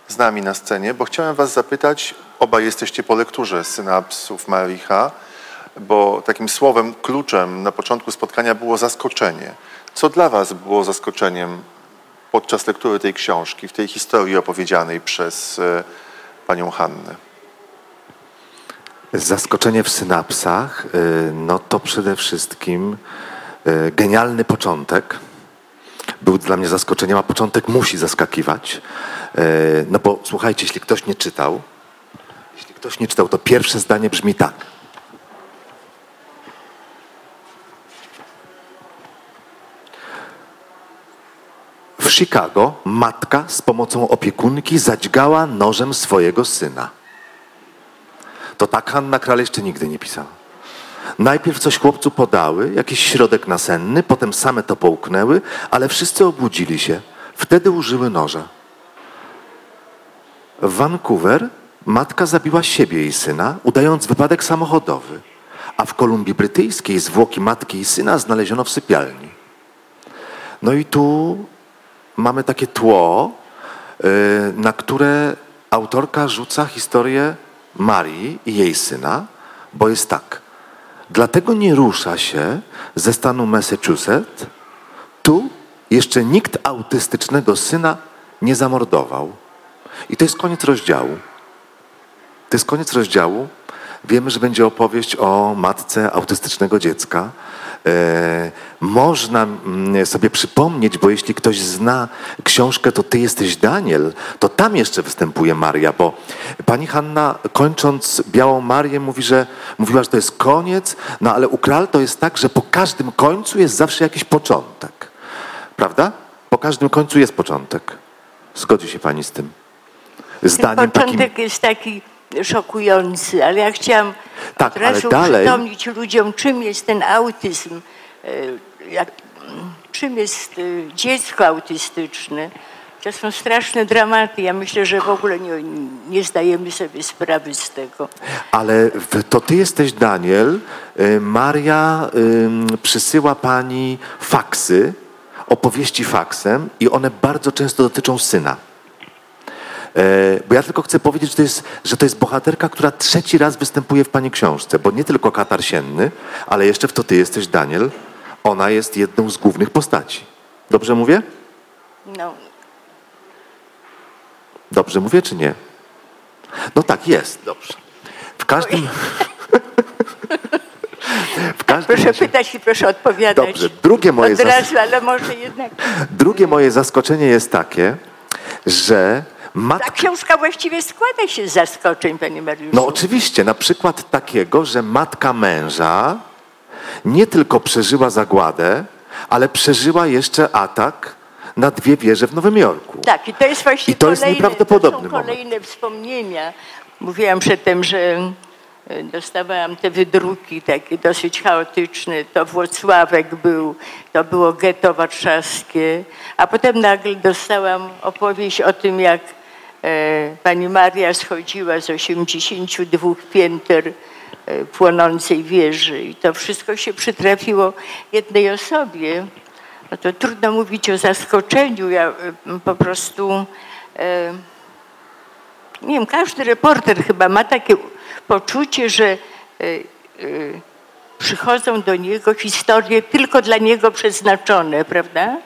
z nami na scenie, bo chciałem Was zapytać, oba jesteście po lekturze synapsów Maricha bo takim słowem kluczem na początku spotkania było zaskoczenie. Co dla Was było zaskoczeniem podczas lektury tej książki, w tej historii opowiedzianej przez e, panią Hannę? Zaskoczenie w synapsach, e, no to przede wszystkim e, genialny początek. Był dla mnie zaskoczeniem, a początek musi zaskakiwać. No bo słuchajcie, jeśli ktoś nie czytał, jeśli ktoś nie czytał, to pierwsze zdanie brzmi tak. W Chicago matka z pomocą opiekunki zadźgała nożem swojego syna. To tak Hanna Kral jeszcze nigdy nie pisała. Najpierw coś chłopcu podały, jakiś środek nasenny, potem same to połknęły, ale wszyscy obudzili się. Wtedy użyły noża. W Vancouver matka zabiła siebie i syna, udając wypadek samochodowy, a w Kolumbii Brytyjskiej zwłoki matki i syna znaleziono w sypialni. No i tu mamy takie tło, y, na które autorka rzuca historię Marii i jej syna, bo jest tak. Dlatego nie rusza się ze stanu Massachusetts. Tu jeszcze nikt autystycznego syna nie zamordował. I to jest koniec rozdziału. To jest koniec rozdziału. Wiemy, że będzie opowieść o matce autystycznego dziecka. E, można mm, sobie przypomnieć, bo jeśli ktoś zna książkę To Ty jesteś Daniel, to tam jeszcze występuje Maria, bo pani Hanna kończąc Białą Marię mówi, że mówiła, że to jest koniec, no ale u Kral to jest tak, że po każdym końcu jest zawsze jakiś początek. Prawda? Po każdym końcu jest początek. Zgodzi się pani z tym? Ten Zdaniem początek takim... jest taki szokujący, ale ja chciałam Tak, od razu ale dalej- przypomnieć ludziom, czym jest ten autyzm, e, jak, czym jest e, dziecko autystyczne. To są straszne dramaty. Ja myślę, że w ogóle nie, nie zdajemy sobie sprawy z tego. Ale To Ty jesteś Daniel, y, Maria przysyła pani faksy, opowieści faksem i one bardzo często dotyczą syna. E, Bo ja tylko chcę powiedzieć, że to, jest, że to jest bohaterka, która trzeci raz występuje w pani książce, bo nie tylko Katar Sienny, ale jeszcze w To Ty jesteś Daniel, ona jest jedną z głównych postaci. Dobrze mówię? No, Dobrze mówię, czy nie? No tak, jest, dobrze. W każdym... (laughs) w każdym proszę razie- pytać i proszę odpowiadać. Dobrze, drugie moje Od razu, ale może jednak... Drugie moje zaskoczenie jest takie, że Ta matka... książka właściwie składa się z zaskoczeń, panie Mariuszu. No oczywiście, na przykład takiego, że matka męża nie tylko przeżyła zagładę, ale przeżyła jeszcze atak na dwie wieże w Nowym Jorku. Tak, i to jest właśnie I to jest kolejne, nieprawdopodobny to są moment. kolejne wspomnienia. Mówiłam przedtem, że e, dostawałam te wydruki takie dosyć chaotyczne. To Włocławek był, to było getto warszawskie. A potem nagle dostałam opowieść o tym, jak pani Maria schodziła z 82 pięter e, płonącej wieży. I to wszystko się przytrafiło jednej osobie. No to trudno mówić o zaskoczeniu. Ja y, po prostu, e, nie wiem, każdy reporter chyba ma takie poczucie, że e, e, przychodzą do niego historie tylko dla niego przeznaczone, prawda?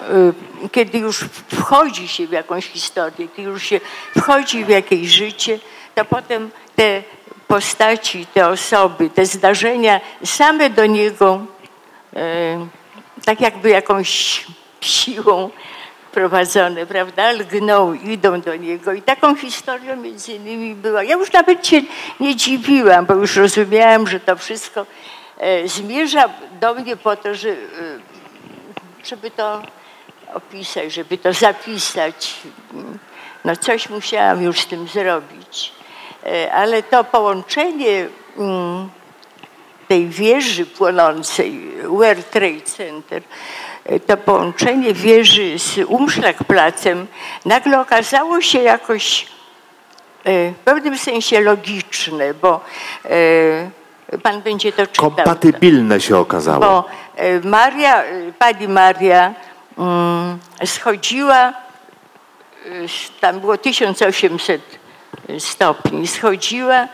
Y, Kiedy już wchodzi się w jakąś historię, kiedy już się wchodzi w jakieś życie, to potem te postaci, te osoby, te zdarzenia same do niego e, tak jakby jakąś siłą prowadzone, prawda? Lgną, idą do niego. I taką historią między innymi była. Ja już nawet się nie dziwiłam, bo już rozumiałam, że to wszystko e, zmierza do mnie po to, że, e, żeby to opisać, żeby to zapisać. No coś musiałam już z tym zrobić. E, Ale to połączenie mm, tej wieży płonącej, World Trade Center, e, to połączenie wieży z Umschlagplacem nagle okazało się jakoś e, w pewnym sensie logiczne, bo pan będzie to czytał. Kompatybilne się okazało. Bo Maria, pani Maria schodziła, s- tam było 1800 stopni, schodziła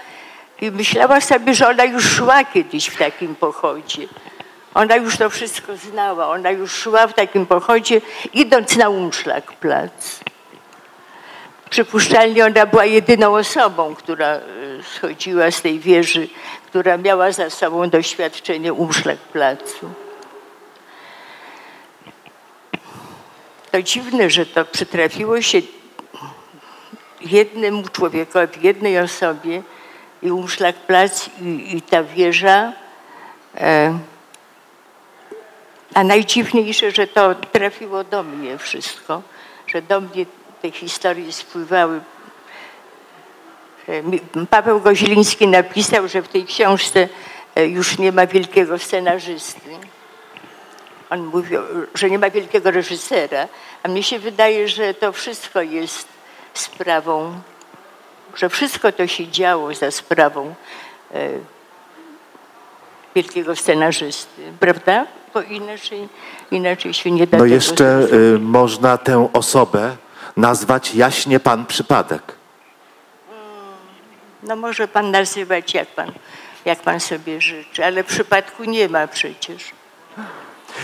i myślała sobie, że ona już szła kiedyś w takim pochodzie. Ona już to wszystko znała, ona już szła w takim pochodzie, idąc na Umschlagplatz. Przypuszczalnie ona była jedyną osobą, która e, schodziła z tej wieży, która miała za sobą doświadczenie Umschlagplacu. To dziwne, że to przytrafiło się jednemu człowiekowi, jednej osobie i Umschlagplatz i, i ta wieża. E, a najdziwniejsze, że to trafiło do mnie wszystko, że do mnie te historie spływały. E, Paweł Goźliński napisał, że w tej książce e, już nie ma wielkiego scenarzysty. On mówił, że nie ma wielkiego reżysera, a mnie się wydaje, że to wszystko jest sprawą, że wszystko to się działo za sprawą e, wielkiego scenarzysty, prawda? Bo inaczej, inaczej się nie da No jeszcze y, można tę osobę nazwać jaśnie pan przypadek. No może pan nazywać jak pan, jak pan sobie życzy, ale przypadku nie ma przecież.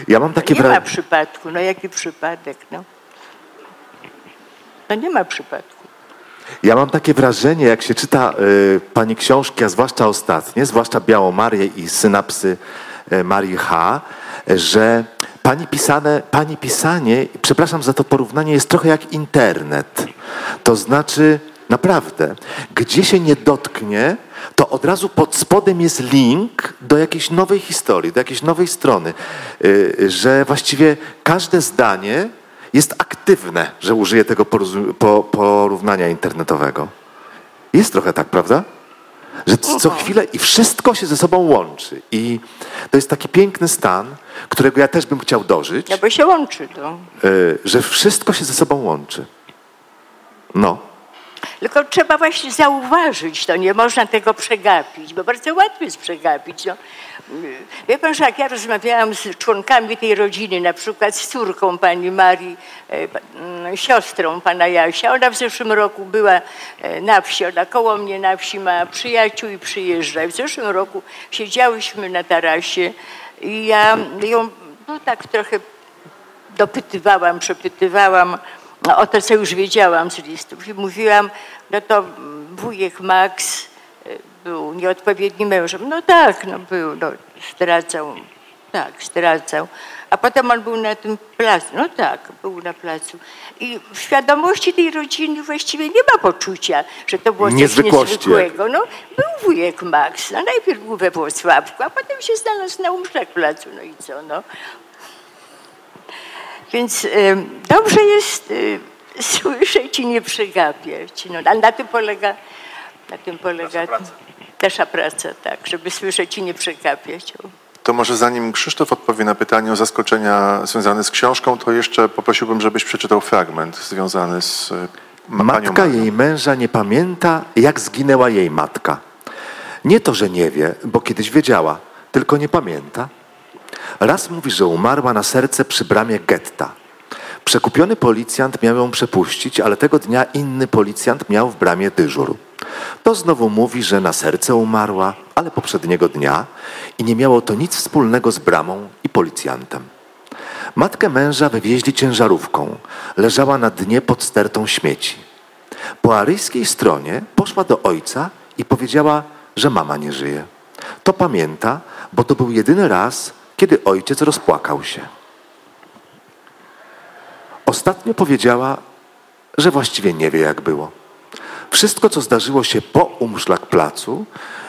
Ja mam takie nie ma przypadku, no jaki przypadek, no. No nie ma przypadku. Ja mam takie wrażenie, jak się czyta y, pani książki, a zwłaszcza ostatnie, zwłaszcza Białą Marię i synapsy y, Marii H., że pani, pisane, pani pisanie, przepraszam za to porównanie, jest trochę jak internet. To znaczy, naprawdę, gdzie się nie dotknie, to od razu pod spodem jest link do jakiejś nowej historii, do jakiejś nowej strony, y, że właściwie każde zdanie jest aktywne, że użyję tego porównania internetowego. Jest trochę tak, prawda? Że co chwilę i wszystko się ze sobą łączy. I to jest taki piękny stan, którego ja też bym chciał dożyć, No bo się łączy to. y, że wszystko się ze sobą łączy. No. Tylko trzeba właśnie zauważyć to, nie można tego przegapić, bo bardzo łatwo jest przegapić. No. Wie pan, że jak ja rozmawiałam z członkami tej rodziny, na przykład z córką pani Marii, e, mm, siostrą pana Jasia, ona w zeszłym roku była e, na wsi, ona koło mnie na wsi ma przyjaciół i przyjeżdża. W zeszłym roku siedziałyśmy na tarasie i ja ją no, tak trochę dopytywałam, przepytywałam o to, co już wiedziałam z listów. I mówiłam, no to wujek Max y, był nieodpowiednim mężem. No tak, no był, no, zdradzał, tak, zdradzał. A potem on był na tym placu. No tak, był na placu. I w świadomości tej rodziny właściwie nie ma poczucia, że to było coś niezwykłego. No, był wujek Max. No, najpierw był we Włocławku, a potem się znalazł na Umszach placu. No i co, no. Więc dobrze jest y, słyszeć i nie przegapiać. No, ale na tym polega, na tym polega nasza praca, tak, żeby słyszeć i nie przegapiać. To może zanim Krzysztof odpowie na pytanie o zaskoczenia związane z książką, to jeszcze poprosiłbym, żebyś przeczytał fragment związany z e, Matka Marią. jej męża nie pamięta, jak zginęła jej matka. Nie to, że nie wie, bo kiedyś wiedziała, tylko nie pamięta. Raz mówi, że umarła na serce przy bramie getta. Przekupiony policjant miał ją przepuścić, ale tego dnia inny policjant miał w bramie dyżur. To znowu mówi, że na serce umarła, ale poprzedniego dnia i nie miało to nic wspólnego z bramą i policjantem. Matkę męża wywieźli ciężarówką. Leżała na dnie pod stertą śmieci. Po aryjskiej stronie poszła do ojca i powiedziała, że mama nie żyje. To pamięta, bo to był jedyny raz, kiedy ojciec rozpłakał się. Ostatnio powiedziała, że właściwie nie wie, jak było. Wszystko, co zdarzyło się po umszlak placu,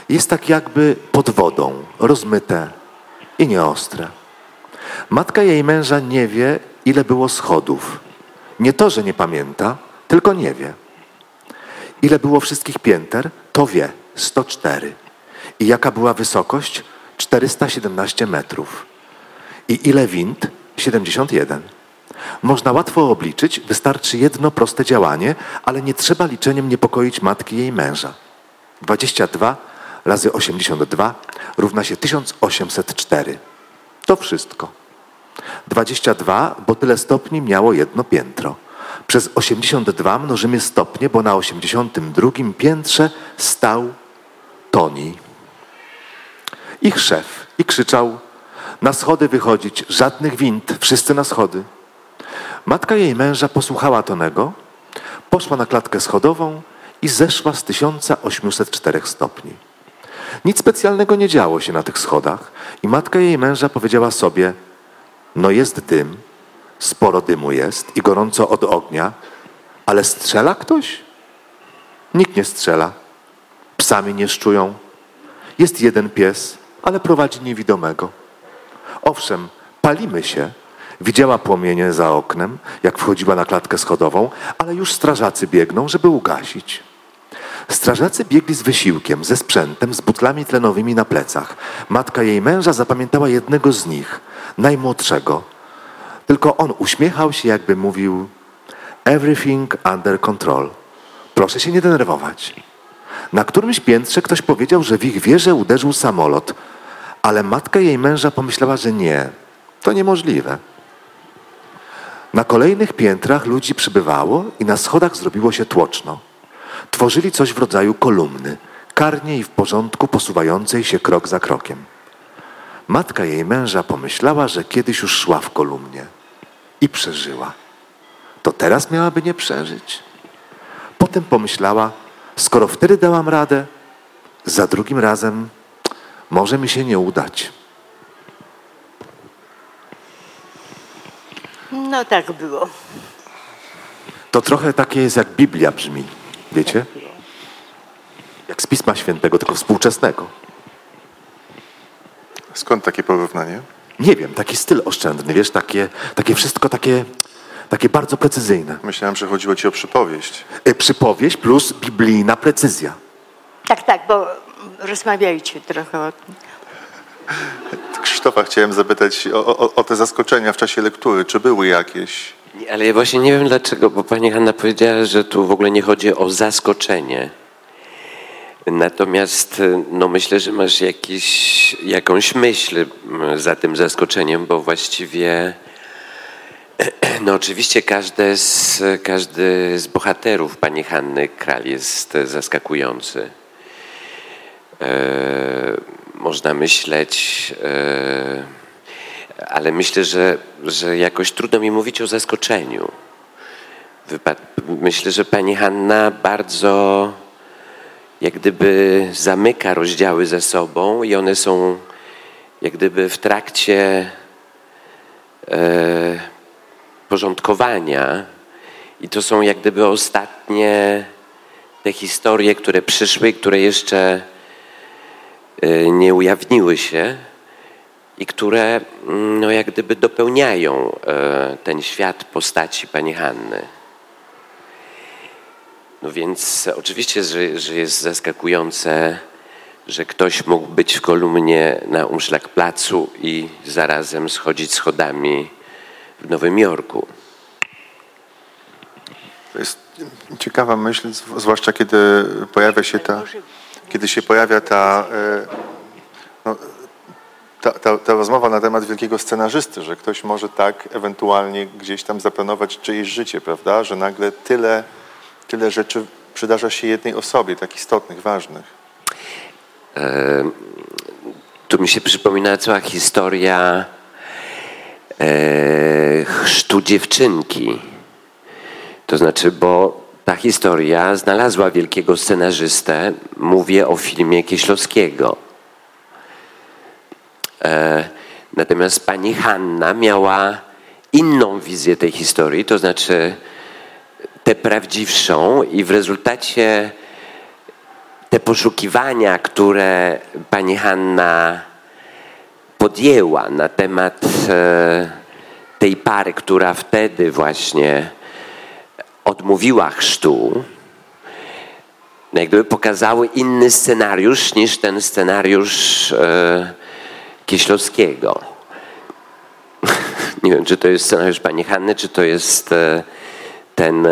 jest tak jakby pod wodą, rozmyte i nieostre. Matka jej męża nie wie, ile było schodów. Nie to, że nie pamięta, tylko nie wie. Ile było wszystkich pięter, to wie 104. I jaka była wysokość? 417 metrów. I ile wind? 71. Można łatwo obliczyć, wystarczy jedno proste działanie, ale nie trzeba liczeniem niepokoić matki jej męża. 22 razy 82 równa się 1804. To wszystko. 22, bo tyle stopni miało jedno piętro. Przez 82 mnożymy stopnie, bo na 82 piętrze stał Toni. Ich szef i krzyczał: Na schody wychodzić, żadnych wind, wszyscy na schody. Matka jej męża posłuchała Tonego, poszła na klatkę schodową i zeszła z 1804 stopni. Nic specjalnego nie działo się na tych schodach i matka jej męża powiedziała sobie: No jest dym, sporo dymu jest i gorąco od ognia, ale strzela ktoś? Nikt nie strzela. Psami nie szczują. Jest jeden pies, ale prowadzi niewidomego. Owszem, palimy się. Widziała płomienie za oknem, jak wchodziła na klatkę schodową, ale już strażacy biegną, żeby ugasić. Strażacy biegli z wysiłkiem, ze sprzętem, z butlami tlenowymi na plecach. Matka jej męża zapamiętała jednego z nich, najmłodszego. Tylko on uśmiechał się, jakby mówił: Everything under control. Proszę się nie denerwować. Na którymś piętrze ktoś powiedział, że w ich wieżę uderzył samolot, ale matka jej męża pomyślała, że nie, to niemożliwe. Na kolejnych piętrach ludzi przybywało i na schodach zrobiło się tłoczno. Tworzyli coś w rodzaju kolumny, karnie i w porządku posuwającej się krok za krokiem. Matka jej męża pomyślała, że kiedyś już szła w kolumnie i przeżyła. To teraz miałaby nie przeżyć. Potem pomyślała, skoro wtedy dałam radę, za drugim razem może mi się nie udać. No tak było. To trochę takie jest jak Biblia brzmi, wiecie? Jak z Pisma Świętego, tylko współczesnego. Skąd takie porównanie? Nie wiem, taki styl oszczędny, wiesz, takie, takie wszystko takie, takie bardzo precyzyjne. Myślałem, że chodziło ci o przypowieść. Y, Przypowieść plus biblijna precyzja. Tak, tak, bo rozmawiajcie trochę o tym. Krzysztofa chciałem zapytać o, o, o te zaskoczenia w czasie lektury. Czy były jakieś? Ale ja właśnie nie wiem dlaczego, bo pani Hanna powiedziała, że tu w ogóle nie chodzi o zaskoczenie. Natomiast no myślę, że masz jakiś, jakąś myśl m, za tym zaskoczeniem, bo właściwie (clears throat) no oczywiście każdy z, każdy z bohaterów pani Hanny Kral jest zaskakujący. E, można myśleć, e, ale myślę, że, że jakoś trudno mi mówić o zaskoczeniu. Myślę, że pani Hanna bardzo jak gdyby zamyka rozdziały ze sobą i one są jak gdyby w trakcie e, porządkowania i to są jak gdyby ostatnie te historie, które przyszły, które jeszcze e, nie ujawniły się i które mm, no, jak gdyby dopełniają e, ten świat postaci pani Hanny. No więc oczywiście, że, że jest zaskakujące, że ktoś mógł być w kolumnie na Umszlak Placu i zarazem schodzić schodami w Nowym Jorku. To jest ciekawa myśl, zw- zwłaszcza kiedy pojawia się ta, kiedy się pojawia ta, e, no, ta, ta, ta rozmowa na temat wielkiego scenarzysty, że ktoś może tak ewentualnie gdzieś tam zaplanować czyjeś życie, prawda? Że nagle tyle, tyle rzeczy przydarza się jednej osobie, tak istotnych, ważnych. Tu mi się przypomina cała historia e, chrztu dziewczynki. To znaczy, bo ta historia znalazła wielkiego scenarzystę. Mówię o filmie Kieślowskiego. E, natomiast pani Hanna miała inną wizję tej historii, to znaczy tę prawdziwszą i w rezultacie te poszukiwania, które pani Hanna podjęła na temat e, tej pary, która wtedy właśnie odmówiła chrztu, no jak gdyby pokazały inny scenariusz niż ten scenariusz e, Kieślowskiego. (laughs) Nie wiem, czy to jest scenariusz pani Hanny, czy to jest e, ten... (laughs)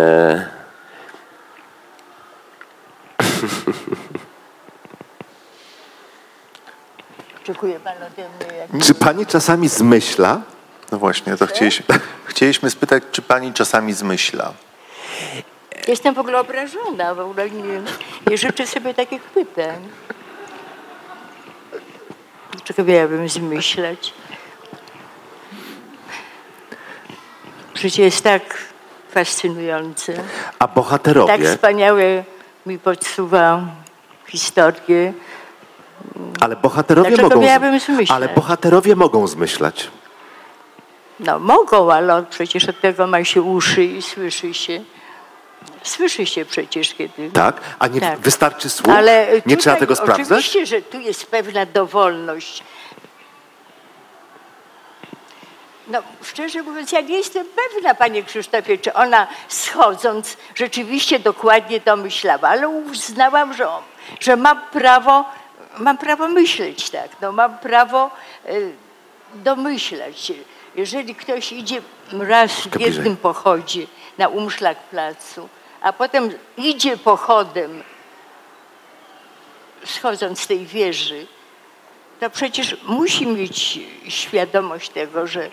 Oczekuje pan ode mnie jak... Czy pani czasami zmyśla? No właśnie, to chcieliśmy, (laughs) chcieliśmy spytać, czy pani czasami zmyśla? Jestem w ogóle obrażona, w ogóle nie, nie życzę sobie takich pytań. Dlaczego miałabym zmyślać? Życie jest tak fascynujące, A bohaterowie, tak wspaniałe mi podsuwa historię. Ale bohaterowie Dlaczego mogą, miałabym ale bohaterowie mogą zmyślać. No mogą, ale przecież od tego ma się uszy i słyszy się. Słyszy się przecież, kiedy... Tak? A nie Tak. wystarczy słów? Ale nie tutaj trzeba tego sprawdzać? Oczywiście, że tu jest pewna dowolność. No, szczerze mówiąc, ja nie jestem pewna, panie Krzysztofie, czy ona schodząc rzeczywiście dokładnie to myślała, ale uznałam, że, że mam prawo, mam prawo myśleć tak, no, mam prawo y, domyślać się. Jeżeli ktoś idzie raz w jednym pochodzie na Umszlak Placu, a potem idzie pochodem schodząc z tej wieży, to przecież musi mieć świadomość tego, że,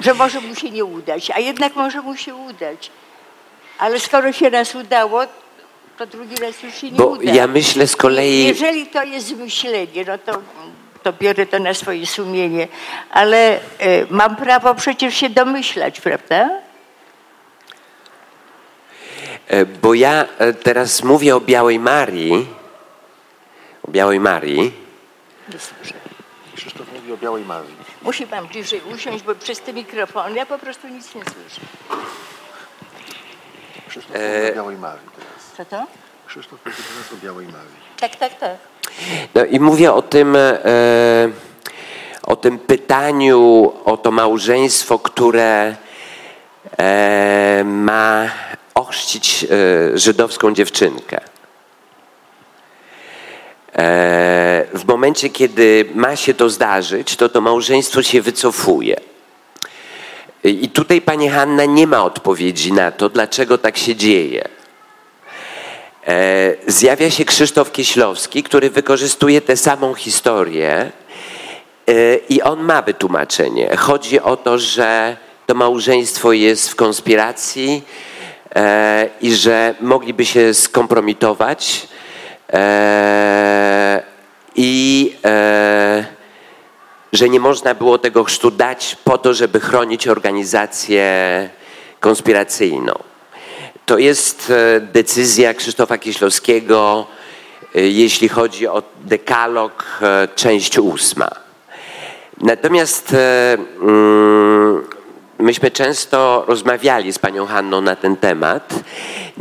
że może mu się nie udać, a jednak może mu się udać. Ale skoro się raz udało, to drugi raz już się nie Bo uda. ja myślę z kolei- Jeżeli to jest myślenie, no to, to biorę to na swoje sumienie, ale e, mam prawo przecież się domyślać, prawda? E, Bo ja e, teraz mówię o Białej Marii. O Białej Marii. Nie słyszę. Krzysztof mówi o Białej Marii. Musi pan bliżej usiąść, bo przez te mikrofony ja po prostu nic nie słyszę. Krzysztof mówi o Białej Marii Co to? Krzysztof o Białej Marii. Tak, tak, tak. No i mówię o tym, e, o tym pytaniu o to małżeństwo, które e, ma ochrzcić e, żydowską dziewczynkę. E, w momencie, kiedy ma się to zdarzyć, to to małżeństwo się wycofuje. I tutaj pani Hanna nie ma odpowiedzi na to, dlaczego tak się dzieje. E, zjawia się Krzysztof Kieślowski, który wykorzystuje tę samą historię e, i on ma wytłumaczenie. Chodzi o to, że to małżeństwo jest w konspiracji e, i że mogliby się skompromitować i że nie można było tego chrztu dać po to, żeby chronić organizację konspiracyjną. To jest e, decyzja Krzysztofa Kieślowskiego, e, jeśli chodzi o dekalog, e, część ósma. Natomiast mm, myśmy często rozmawiali z panią Hanną na ten temat.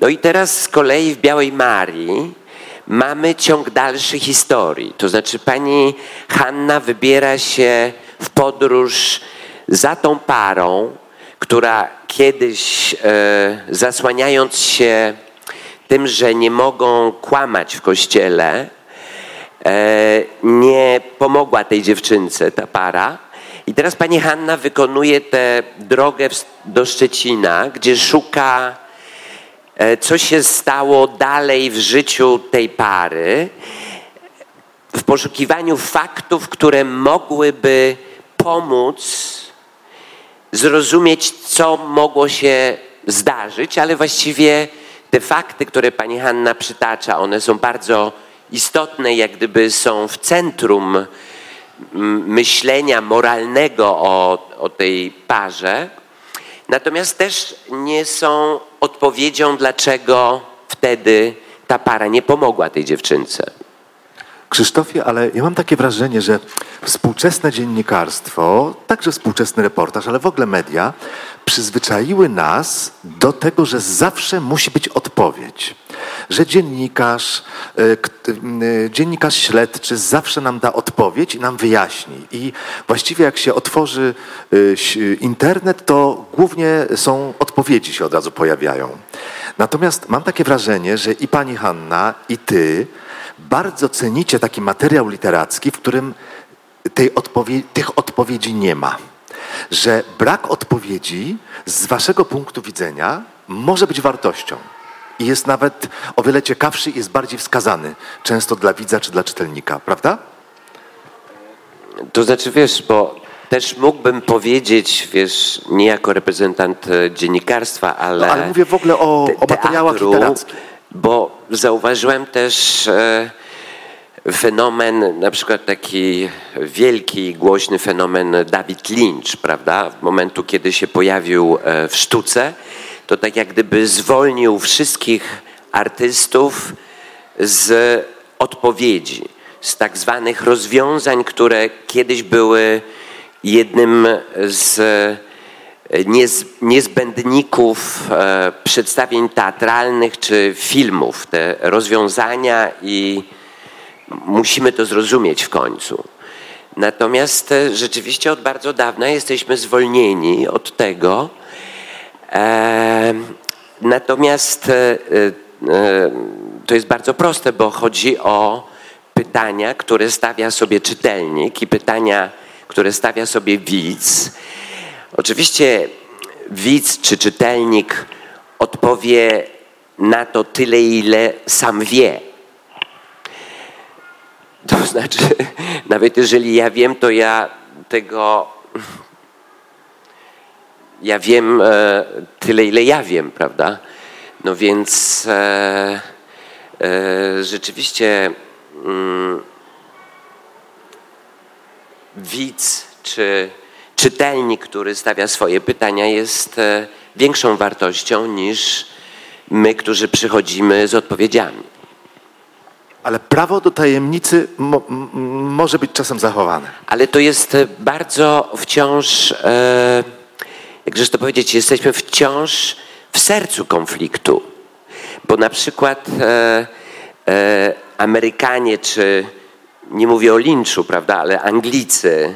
No i teraz z kolei w Białej Marii mamy ciąg dalszy historii. To znaczy pani Hanna wybiera się w podróż za tą parą, która kiedyś e, zasłaniając się tym, że nie mogą kłamać w kościele, e, nie pomogła tej dziewczynce, ta para. I teraz pani Hanna wykonuje tę drogę do Szczecina, gdzie szuka, e, co się stało dalej w życiu tej pary, w poszukiwaniu faktów, które mogłyby pomóc zrozumieć, co mogło się zdarzyć, ale właściwie te fakty, które pani Hanna przytacza, one są bardzo istotne, jak gdyby są w centrum mm, myślenia moralnego o, o tej parze. Natomiast też nie są odpowiedzią, dlaczego wtedy ta para nie pomogła tej dziewczynce. Krzysztofie, ale ja mam takie wrażenie, że współczesne dziennikarstwo, także współczesny reportaż, ale w ogóle media, przyzwyczaiły nas do tego, że zawsze musi być odpowiedź. Że dziennikarz, e, e, dziennikarz śledczy zawsze nam da odpowiedź i nam wyjaśni. I właściwie jak się otworzy e, internet, to głównie są odpowiedzi się od razu pojawiają. Natomiast mam takie wrażenie, że i pani Hanna, i ty bardzo cenicie taki materiał literacki, w którym tej odpowie- tych odpowiedzi nie ma. Że brak odpowiedzi z waszego punktu widzenia może być wartością. I jest nawet o wiele ciekawszy i jest bardziej wskazany, często dla widza czy dla czytelnika, prawda? To znaczy, wiesz, bo też mógłbym powiedzieć, wiesz, nie jako reprezentant e, dziennikarstwa, ale... No, ale mówię w ogóle o, te- o materiałach literackich. Bo zauważyłem też e, fenomen, na przykład taki wielki, głośny fenomen David Lynch, prawda? W momentu, kiedy się pojawił e, w sztuce, to tak jak gdyby zwolnił wszystkich artystów z odpowiedzi, z tak zwanych rozwiązań, które kiedyś były jednym z niezbędników e, przedstawień teatralnych czy filmów. Te rozwiązania i musimy to zrozumieć w końcu. Natomiast e, rzeczywiście od bardzo dawna jesteśmy zwolnieni od tego. E, natomiast e, e, to jest bardzo proste, bo chodzi o pytania, które stawia sobie czytelnik i pytania, które stawia sobie widz. Oczywiście widz czy czytelnik odpowie na to tyle, ile sam wie. To (laughs) znaczy, nawet jeżeli ja wiem, to ja tego. Ja wiem e, tyle, ile ja wiem, prawda? No więc e, e, rzeczywiście mm, widz czy czytelnik, który stawia swoje pytania, jest e, większą wartością niż my, którzy przychodzimy z odpowiedziami. Ale prawo do tajemnicy mo, może być czasem zachowane. Ale to jest e, bardzo wciąż, e, jakżeż to powiedzieć, jesteśmy wciąż w sercu konfliktu. Bo na przykład e, e, Amerykanie, czy nie mówię o linczu, prawda, ale Anglicy,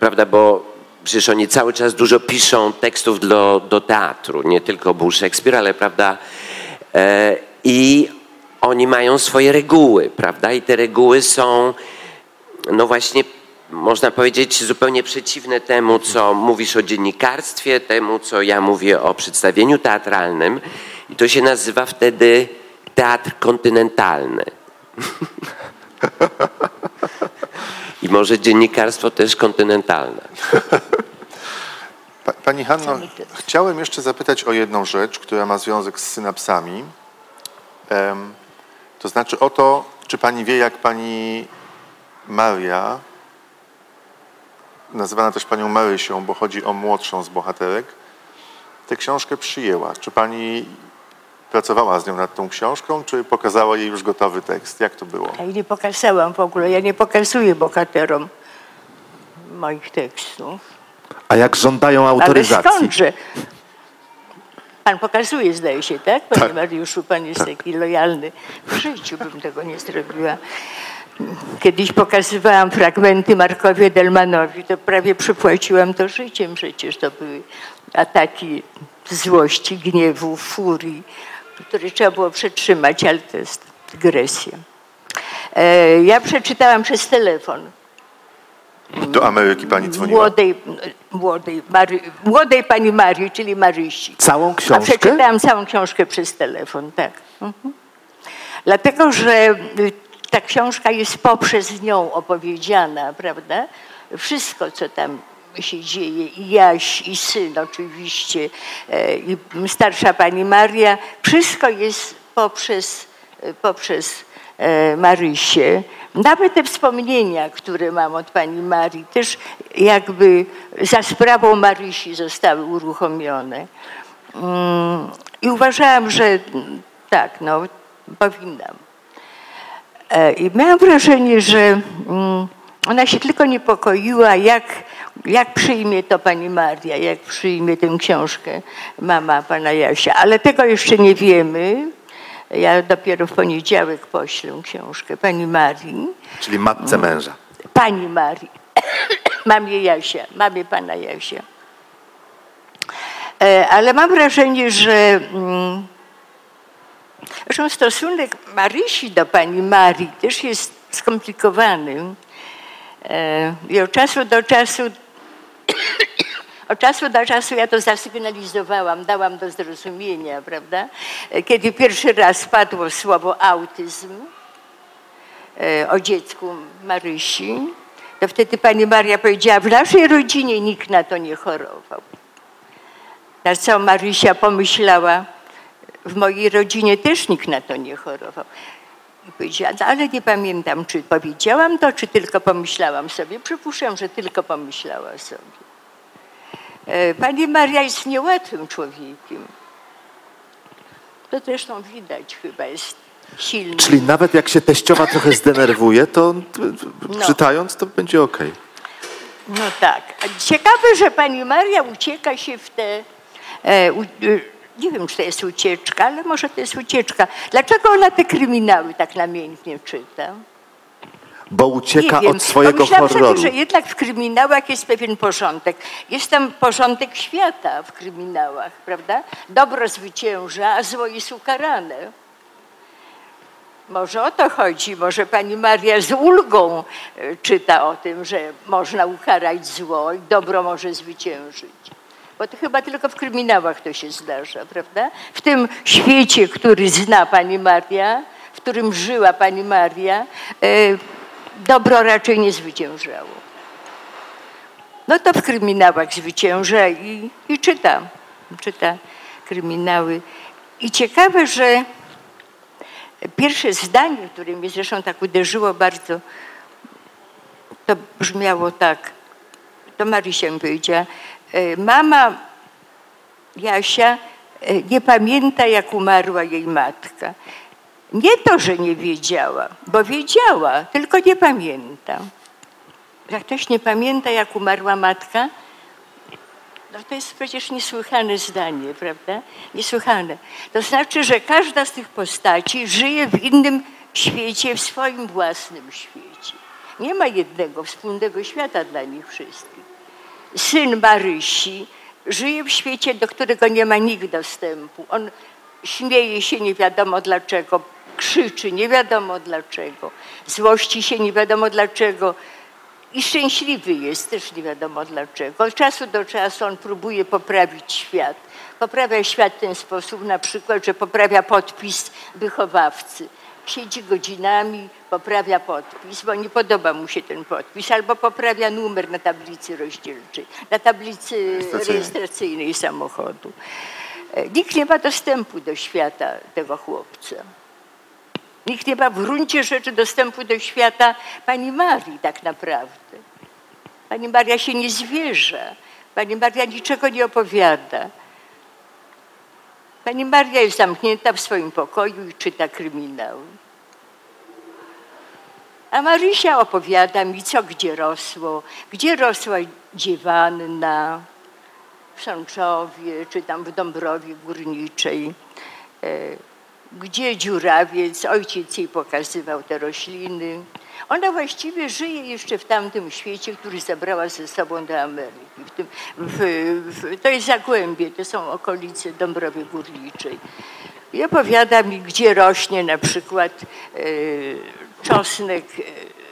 prawda, bo przecież oni cały czas dużo piszą tekstów do, do teatru, nie tylko był Szekspir, ale prawda, e, i oni mają swoje reguły, prawda, i te reguły są, no właśnie, można powiedzieć, zupełnie przeciwne temu, co mówisz o dziennikarstwie, temu, co ja mówię o przedstawieniu teatralnym. I to się nazywa wtedy teatr kontynentalny. (laughs) I może dziennikarstwo też kontynentalne. Pa, Pani Hanno, chciałem jeszcze zapytać o jedną rzecz, która ma związek z synapsami. To znaczy o to, czy Pani wie, jak Pani Maria, nazywana też Panią Marysią, bo chodzi o młodszą z bohaterek, tę książkę przyjęła. Czy Pani pracowała z nią nad tą książką, czy pokazała jej już gotowy tekst? Jak to było? Ja jej nie pokazałam w ogóle, ja nie pokazuję bohaterom moich tekstów. A jak żądają Ale autoryzacji? skądże? Pan pokazuje, zdaje się, tak? Panie Mariuszu, pan jest taki lojalny. W życiu bym tego nie zrobiła. Kiedyś pokazywałam fragmenty Markowi Delmanowi, to prawie przypłaciłam to życiem przecież. To były ataki złości, gniewu, furii, które trzeba było przetrzymać, ale to jest dygresja. E, Ja przeczytałam przez telefon Do Ameryki Pani dzwoniła? młodej, młodej, Mary, młodej pani Marii, czyli Marysi. Całą A książkę? przeczytałam całą książkę przez telefon, tak. Mhm. Dlatego, że y, ta książka jest poprzez nią opowiedziana, prawda? Wszystko, co tam się dzieje, i Jaś, i syn oczywiście, e, i starsza pani Maria, wszystko jest poprzez, e, poprzez e, Marysię. Nawet te wspomnienia, które mam od pani Marii, też jakby za sprawą Marysi zostały uruchomione. Mm, I uważałam, że tak, no, powinnam. I miałam wrażenie, że mm, ona się tylko niepokoiła, jak, jak przyjmie to pani Maria, jak przyjmie tę książkę mama pana Jasia. Ale tego jeszcze nie wiemy. Ja dopiero w poniedziałek poślę książkę pani Marii. Czyli matce męża. Pani Marii, (coughs) mamie Jasia, mamie pana Jasia. E, Ale mam wrażenie, że mm, zresztą stosunek Marysi do pani Marii też jest skomplikowany. E, I od czasu do czasu, (coughs) od czasu do czasu ja to zasygnalizowałam, dałam do zrozumienia, prawda? E, Kiedy pierwszy raz padło słowo autyzm, e, o dziecku Marysi, to wtedy pani Maria powiedziała, w naszej rodzinie nikt na to nie chorował. Na co Marysia pomyślała, w mojej rodzinie też nikt na to nie chorował. Powiedziała, "No, ale nie pamiętam, czy powiedziałam to, czy tylko pomyślałam sobie. Przypuszczam, że tylko pomyślała sobie. E, Pani Maria jest niełatwym człowiekiem. To zresztą widać chyba, jest silny. Czyli nawet jak się teściowa trochę zdenerwuje, to No. czytając to będzie okej. No tak. Ciekawe, że pani Maria ucieka się w te. E, u, e, nie wiem, czy to jest ucieczka, ale może to jest ucieczka. Dlaczego ona te kryminały tak namiętnie czyta? Bo ucieka od swojego Pomyślałam horroru. sobie, że jednak w kryminałach jest pewien porządek. Jest tam porządek świata w kryminałach, prawda? Dobro zwycięża, a zło jest ukarane. Może o to chodzi. Może pani Maria z ulgą e, czyta o tym, że można ukarać zło i dobro może zwyciężyć. Bo to chyba tylko w kryminałach to się zdarza, prawda? W tym świecie, który zna pani Maria, w którym żyła pani Maria, e, dobro raczej nie zwyciężało. No to w kryminałach zwycięża i, i czyta. Czyta kryminały. I ciekawe, że pierwsze zdanie, które mnie zresztą tak uderzyło bardzo, to brzmiało tak. To Marysia mi powiedziała. E, Mama Jasia e, nie pamięta, jak umarła jej matka. Nie to, że nie wiedziała, bo wiedziała, tylko nie pamięta. Jak ktoś nie pamięta, jak umarła matka, no to jest przecież niesłychane zdanie, prawda? Niesłychane. To znaczy, że każda z tych postaci żyje w innym świecie, w swoim własnym świecie. Nie ma jednego wspólnego świata dla nich wszystkich. Syn Marysi żyje w świecie, do którego nie ma nikt dostępu. On śmieje się nie wiadomo dlaczego, krzyczy nie wiadomo dlaczego, złości się nie wiadomo dlaczego i szczęśliwy jest też nie wiadomo dlaczego. Od czasu do czasu on próbuje poprawić świat. Poprawia świat w ten sposób na przykład, że poprawia podpis wychowawcy. Siedzi godzinami, poprawia podpis, bo nie podoba mu się ten podpis, albo poprawia numer na tablicy rozdzielczej, na tablicy Rejestracyjnej. samochodu. E, Nikt nie ma dostępu do świata tego chłopca. Nikt nie ma w gruncie rzeczy dostępu do świata pani Marii tak naprawdę. Pani Maria się nie zwierza. Pani Maria niczego nie opowiada. Pani Maria jest zamknięta w swoim pokoju i czyta kryminały. A Marysia opowiada mi, co gdzie rosło, gdzie rosła dziewanna w Sączowie, czy tam w Dąbrowie Górniczej, e, gdzie dziurawiec, ojciec jej pokazywał te rośliny. Ona właściwie żyje jeszcze w tamtym świecie, który zabrała ze sobą do Ameryki. W tym, w, w, to jest Zagłębie, to są okolice Dąbrowy Górniczej. I opowiada mi, gdzie rośnie na przykład e, czosnek,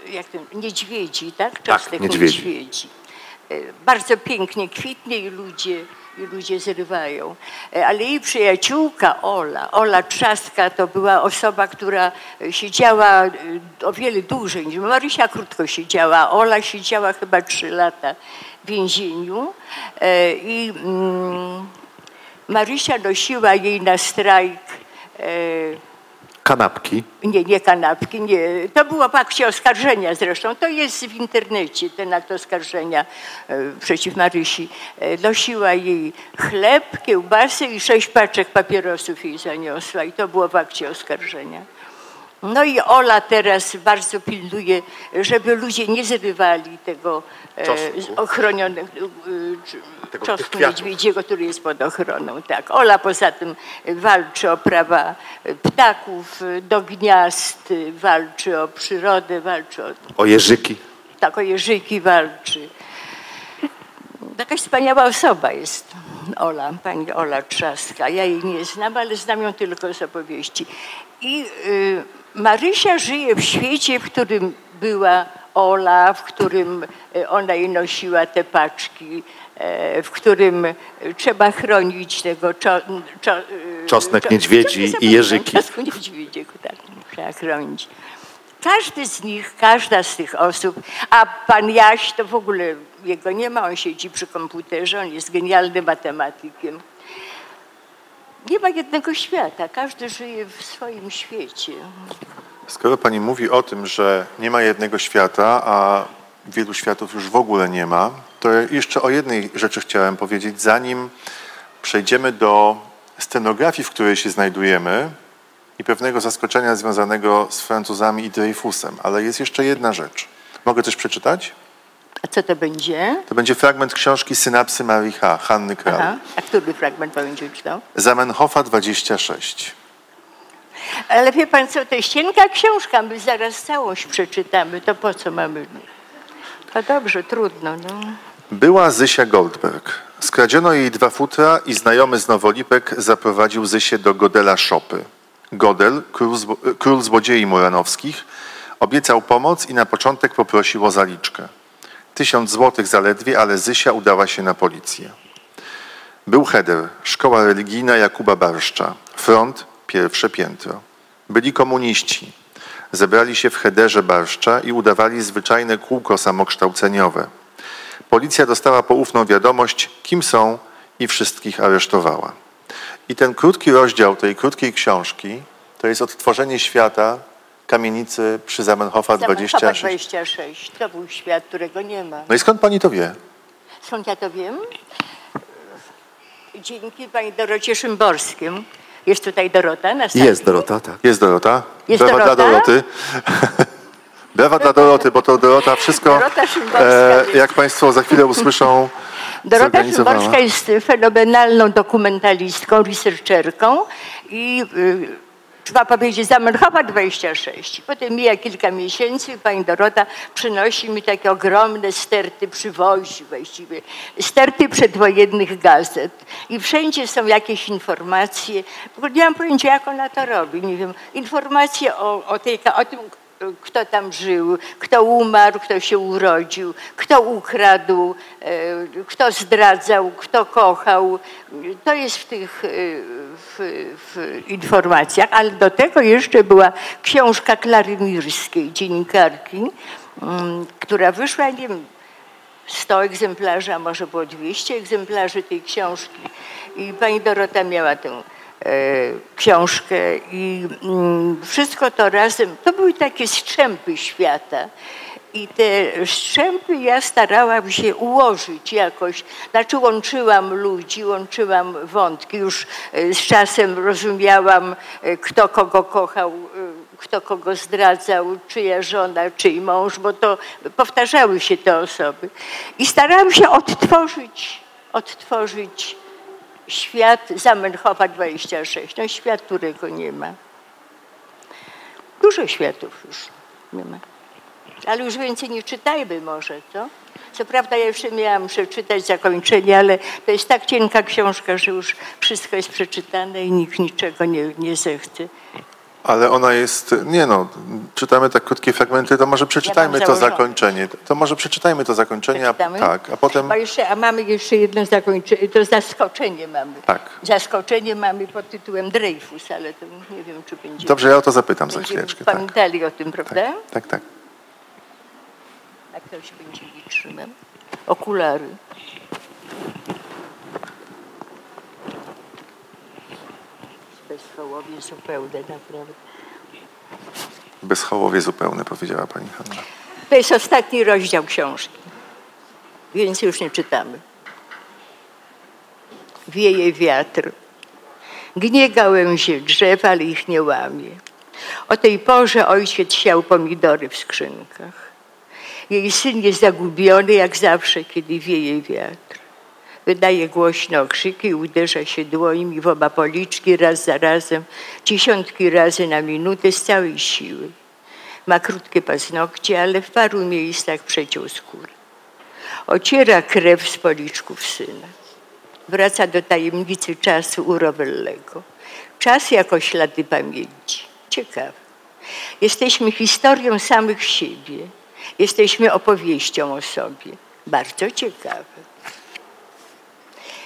e, jak ten, niedźwiedzi, tak? Czosnek niedźwiedzi. niedźwiedzi. E, Bardzo pięknie kwitnie i ludzie, i ludzie zrywają. E, Ale jej przyjaciółka Ola, Ola Trzaska, to była osoba, która siedziała e, o wiele dłużej niż Marysia krótko siedziała, Ola siedziała chyba trzy lata w więzieniu E, i mm, Marysia nosiła jej na strajk Kanapki. nie, nie kanapki, nie. To było w akcie oskarżenia zresztą. To jest w internecie, ten akt oskarżenia e, przeciw Marysi. E, nosiła jej chleb, kiełbasy i sześć paczek papierosów jej zaniosła i to było w akcie oskarżenia. No i Ola teraz bardzo pilnuje, żeby ludzie nie zrywali tego e, ochronionego e, Tego- czosnku niedźwiedziego, który jest pod ochroną. Tak. Ola poza tym walczy o prawa ptaków do gniazd, walczy o przyrodę, walczy o O jeżyki. tak o jeżyki walczy. Jakaś wspaniała osoba jest Ola, pani Ola Trzaska. Ja jej nie znam, ale znam ją tylko z opowieści. I y, Marysia żyje w świecie, w którym była Ola, w którym y, ona jej nosiła te paczki, e, w którym y, trzeba chronić tego czo, czo, Czosnek czo- niedźwiedzi nie i jeżyki. Czosnku niedźwiedziego, tak, trzeba chronić. Każdy z nich, każda z tych osób, a pan Jaś to w ogóle jego nie ma, on siedzi przy komputerze, on jest genialnym matematykiem. Nie ma jednego świata, każdy żyje w swoim świecie. Skoro pani mówi o tym, że nie ma jednego świata, a wielu światów już w ogóle nie ma, to jeszcze o jednej rzeczy chciałem powiedzieć, zanim przejdziemy do scenografii, w której się znajdujemy i pewnego zaskoczenia związanego z Francuzami i Dreyfusem. Ale jest jeszcze jedna rzecz. Mogę coś przeczytać? A co to będzie? To będzie fragment książki Synapsy Marii H. Hanny Kral. Aha. A który fragment będzie czytał? Zamenhofa 26. Ale wie pan co, to jest cienka książka, my zaraz całość przeczytamy, to po co mamy? To dobrze, trudno. No. Była Zysia Goldberg. Skradziono jej dwa futra i znajomy z Nowolipek zaprowadził Zysię do Godela Szopy. Godel, król, zbo- król złodziei muranowskich, obiecał pomoc i na początek poprosił o zaliczkę. Tysiąc złotych zaledwie, ale Zysia udała się na policję. Był heder, szkoła religijna Jakuba Barszcza, front, pierwsze piętro. Byli komuniści. Zebrali się w hederze Barszcza i udawali zwyczajne kółko samokształceniowe. Policja dostała poufną wiadomość, kim są i wszystkich aresztowała. I ten krótki rozdział tej krótkiej książki to jest odtworzenie świata kamienicy przy Zamenhofa Zamenhofa 26. 26. To był świat, którego nie ma. No i skąd pani to wie? Skąd ja to wiem? dzięki pani Dorocie Szymborskim. Jest tutaj Dorota na? Jest Dorota, tak. Jest Dorota. Jest Brawa dla Dorota? Doroty. (laughs) Brawa dla Doroty, bo to Dorota wszystko, Dorota Szymborska e, jak Państwo za chwilę usłyszą, (laughs) Dorota. Szymborska jest fenomenalną dokumentalistką, researcherką i y, trzeba powiedzieć Zamenhofa 26. Potem mija kilka miesięcy i pani Dorota przynosi mi takie ogromne sterty, przywozi właściwie, sterty przedwojennych gazet. I wszędzie są jakieś informacje. Nie mam pojęcia, jak ona to robi. Nie wiem, informacje o, o, tej, o tym, kto tam żył, kto umarł, kto się urodził, kto ukradł, e, kto zdradzał, kto kochał. To jest w tych e, w, informacjach, ale do tego jeszcze była książka Klary Mirskiej, dziennikarki, mm, która wyszła, nie wiem, 100 egzemplarzy, a może było 200 egzemplarzy tej książki. I pani Dorota miała tę e, książkę i mm, wszystko to razem, to były takie strzępy świata. I te strzępy ja starałam się ułożyć jakoś. Znaczy łączyłam ludzi, łączyłam wątki. Już e, z czasem rozumiałam, e, kto kogo kochał, e, kto kogo zdradzał, czyja żona, czyj mąż, bo to powtarzały się te osoby. I starałam się odtworzyć, odtworzyć świat Zamenhofa 26. No świat, którego nie ma. Dużo światów już nie ma. Ale już więcej nie czytajmy może, co? Co prawda ja jeszcze miałam przeczytać zakończenie, ale to jest tak cienka książka, że już wszystko jest przeczytane i nikt niczego nie, nie zechce. ale ona jest, nie no, czytamy tak krótkie fragmenty, to może przeczytajmy to założone. zakończenie. To może przeczytajmy to zakończenie, a, tak, a potem... A, jeszcze, a mamy jeszcze jedno zakończenie, to zaskoczenie mamy. Tak. Zaskoczenie mamy pod tytułem Dreyfus, ale to nie wiem, czy będzie. Dobrze, ja o to zapytam za chwileczkę. Tak, pamiętali o tym, prawda? tak, tak. Jak to się będzie liczyłem? Okulary. Bezchołowie zupełne, naprawdę. Bezchołowie zupełne, powiedziała pani Hanna. To jest ostatni rozdział książki, więc już nie czytamy. Wieje wiatr, gnie gałęzie drzew, ale ich nie łamie. O tej porze ojciec siał pomidory w skrzynkach. Jej syn jest zagubiony jak zawsze, kiedy wieje wiatr. Wydaje głośno okrzyki uderza się dłońmi w oba policzki raz za razem, dziesiątki razy na minutę z całej siły. Ma krótkie paznokcie, ale w paru miejscach przeciął skórę. Ociera krew z policzków syna. Wraca do tajemnicy czasu u. Czas jako ślady pamięci. Ciekawe. Jesteśmy historią samych siebie. Jesteśmy opowieścią o sobie. Bardzo ciekawe.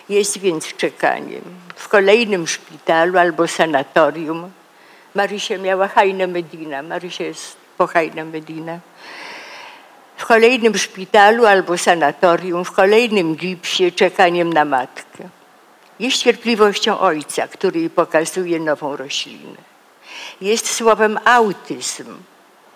Jest więc czekaniem. W kolejnym szpitalu albo sanatorium Marysia miała Hajnę Medina. Marysia jest po Hajnę Medina. W kolejnym szpitalu albo sanatorium, w kolejnym gipsie, czekaniem na matkę. Jest cierpliwością ojca, który jej pokazuje nową roślinę. Jest słowem autyzm,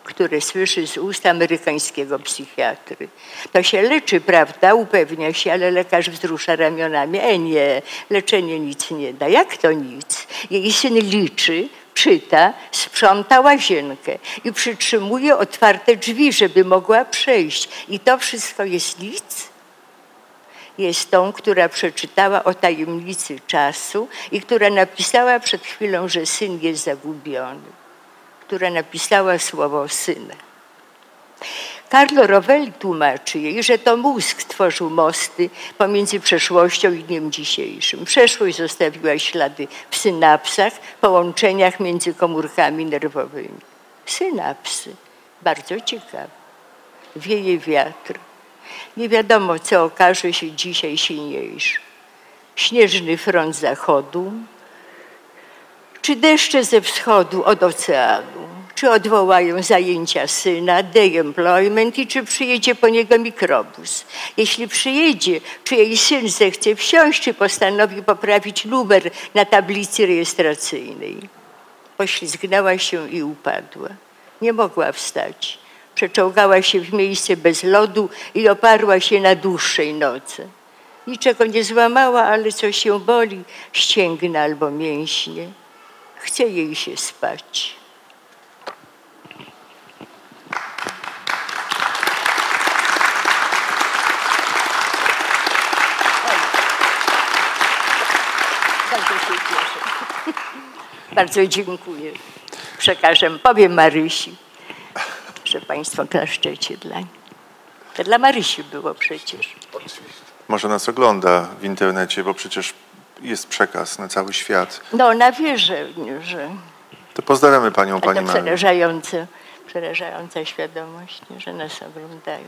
które słyszy z ust amerykańskiego psychiatry. To się leczy, prawda? Upewnia się, ale lekarz wzrusza ramionami. E nie, leczenie nic nie da. Jak to nic? Jej syn liczy, czyta, sprząta łazienkę i przytrzymuje otwarte drzwi, żeby mogła przejść. I to wszystko jest nic? Jest tą, która przeczytała o tajemnicy czasu i która napisała przed chwilą, że syn jest zagubiony. Która napisała słowo syna. Carlo Rovelli tłumaczy jej, że to mózg tworzył mosty pomiędzy przeszłością i dniem dzisiejszym. Przeszłość zostawiła ślady w synapsach, połączeniach między komórkami nerwowymi. Synapsy. Bardzo ciekawe. Wieje wiatr. Nie wiadomo, co okaże się dzisiaj silniejsze. Śnieżny front zachodu, czy deszcze ze wschodu od oceanu, czy odwołają zajęcia syna, day employment i czy przyjedzie po niego mikrobus. Jeśli przyjedzie, czy jej syn zechce wsiąść, czy postanowi poprawić numer na tablicy rejestracyjnej. Poślizgnęła się i upadła. Nie mogła wstać. Przeczołgała się w miejsce bez lodu i oparła się na dłuższej nocy. Niczego nie złamała, ale coś ją boli, ścięgna albo mięśnie. Chce jej się spać. Bardzo dziękuję. Przekażę, powiem Marysi, że Państwo klaszczecie dla niej. To dla Marysi było przecież. Może nas ogląda w internecie, bo przecież jest przekaz na cały świat. No ona wie, że, To pozdrawiamy Panią, Pani Marię. przerażające, przerażająca świadomość, że nas oglądają.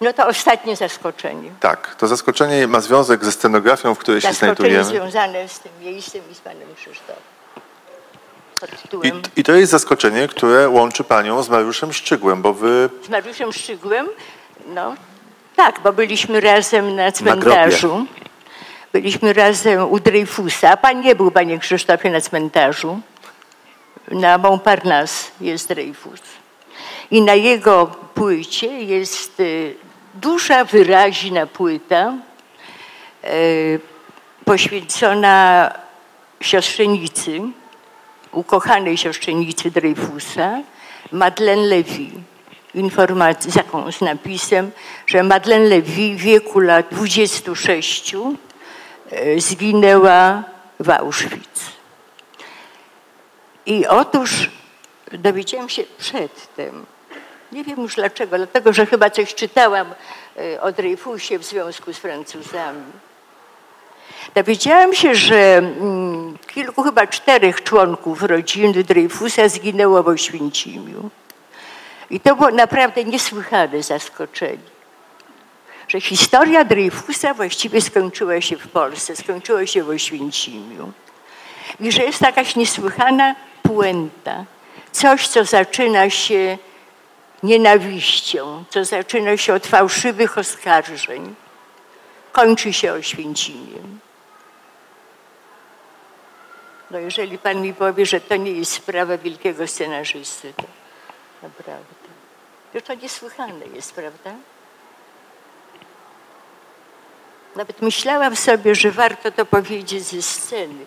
No to ostatnie zaskoczenie. Tak, to zaskoczenie ma związek ze scenografią, w której się Zaskoczenie znajdujemy. związane z tym miejscem i z Panem Krzysztofem. I, I to jest zaskoczenie, które łączy Panią z Mariuszem Szczygłem, bo Wy z Mariuszem Szczygłem. No tak, bo byliśmy razem na cmentarzu. Byliśmy razem u Dreyfusa. Pan nie był, panie Krzysztofie, na cmentarzu. Na Montparnasse jest Dreyfus. I na jego płycie jest y, duża, wyraźna płyta y, poświęcona siostrzenicy, ukochanej siostrzenicy Dreyfusa, Madeleine Levy. Informacja z, napisem, że Madeleine Levy w wieku lat 26 e, zginęła w Auschwitz. I otóż dowiedziałam się przedtem, nie wiem już dlaczego, dlatego że chyba coś czytałam e, o Dreyfusie w związku z Francuzami. Dowiedziałam się, że mm, kilku, chyba czterech członków rodziny Dreyfusa zginęło w Oświęcimiu. I to było naprawdę niesłychane zaskoczenie, że historia Dreyfusa właściwie skończyła się w Polsce, skończyła się w Oświęcimiu. I że jest jakaś niesłychana puenta, coś, co zaczyna się nienawiścią, co zaczyna się od fałszywych oskarżeń, kończy się Oświęcimiem. No jeżeli Pan mi powie, że to nie jest sprawa wielkiego scenarzysty, to naprawdę. To niesłychane jest, prawda? Nawet myślałam sobie, że warto to powiedzieć ze sceny.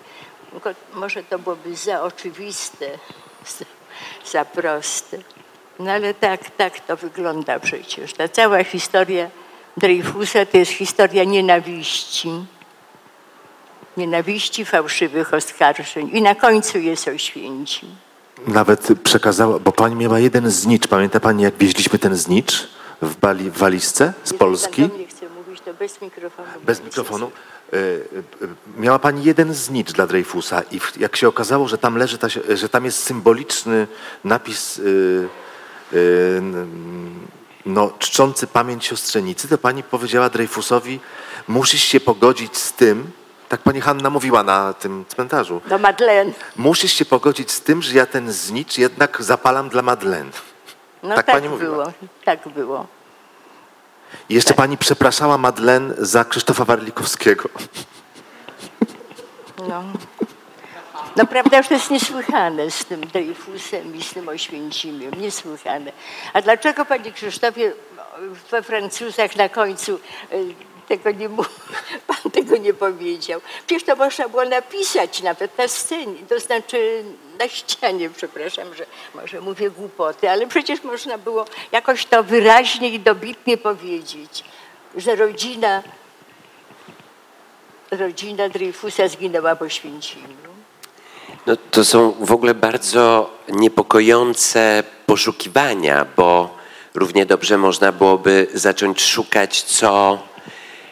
Tylko Może to byłoby za oczywiste, (laughs) za, za proste. No ale tak, tak to wygląda przecież. Ta cała historia Dreyfusa to jest historia nienawiści. Nienawiści, fałszywych oskarżeń. I na końcu jest Oświęcim. Nawet przekazała, bo pani miała jeden znicz. Pamięta pani, jak wieźliśmy ten znicz w, bali, w walizce z Polski? To bez mikrofonu. Bez mikrofonu. Y, y, Miała pani jeden znicz dla Dreyfusa i jak się okazało, że tam leży, ta, że tam jest symboliczny napis n- no, czczący pamięć siostrzenicy, to pani powiedziała Dreyfusowi, musisz się pogodzić z tym, tak pani Hanna mówiła na tym cmentarzu, Do Madeleine. musisz się pogodzić z tym, że ja ten znicz jednak zapalam dla Madeleine. No Tak tak, pani mówiła. było. Tak było. I jeszcze pani przepraszała Madeleine za Krzysztofa Warlikowskiego. No. Prawda, że to jest niesłychane z tym Dreyfusem i z tym Oświęcimiem. Niesłychane. A dlaczego, panie Krzysztofie, we Francuzach na końcu y, tego nie (laughs) pan tego nie powiedział? Przecież to można było napisać nawet na scenie, to znaczy na ścianie, przepraszam, że może mówię głupoty, ale przecież można było jakoś to wyraźnie i dobitnie powiedzieć, że rodzina rodzina Dreyfusa zginęła w Oświęcimiu. No, to są w ogóle bardzo niepokojące poszukiwania, bo równie dobrze można byłoby zacząć szukać, co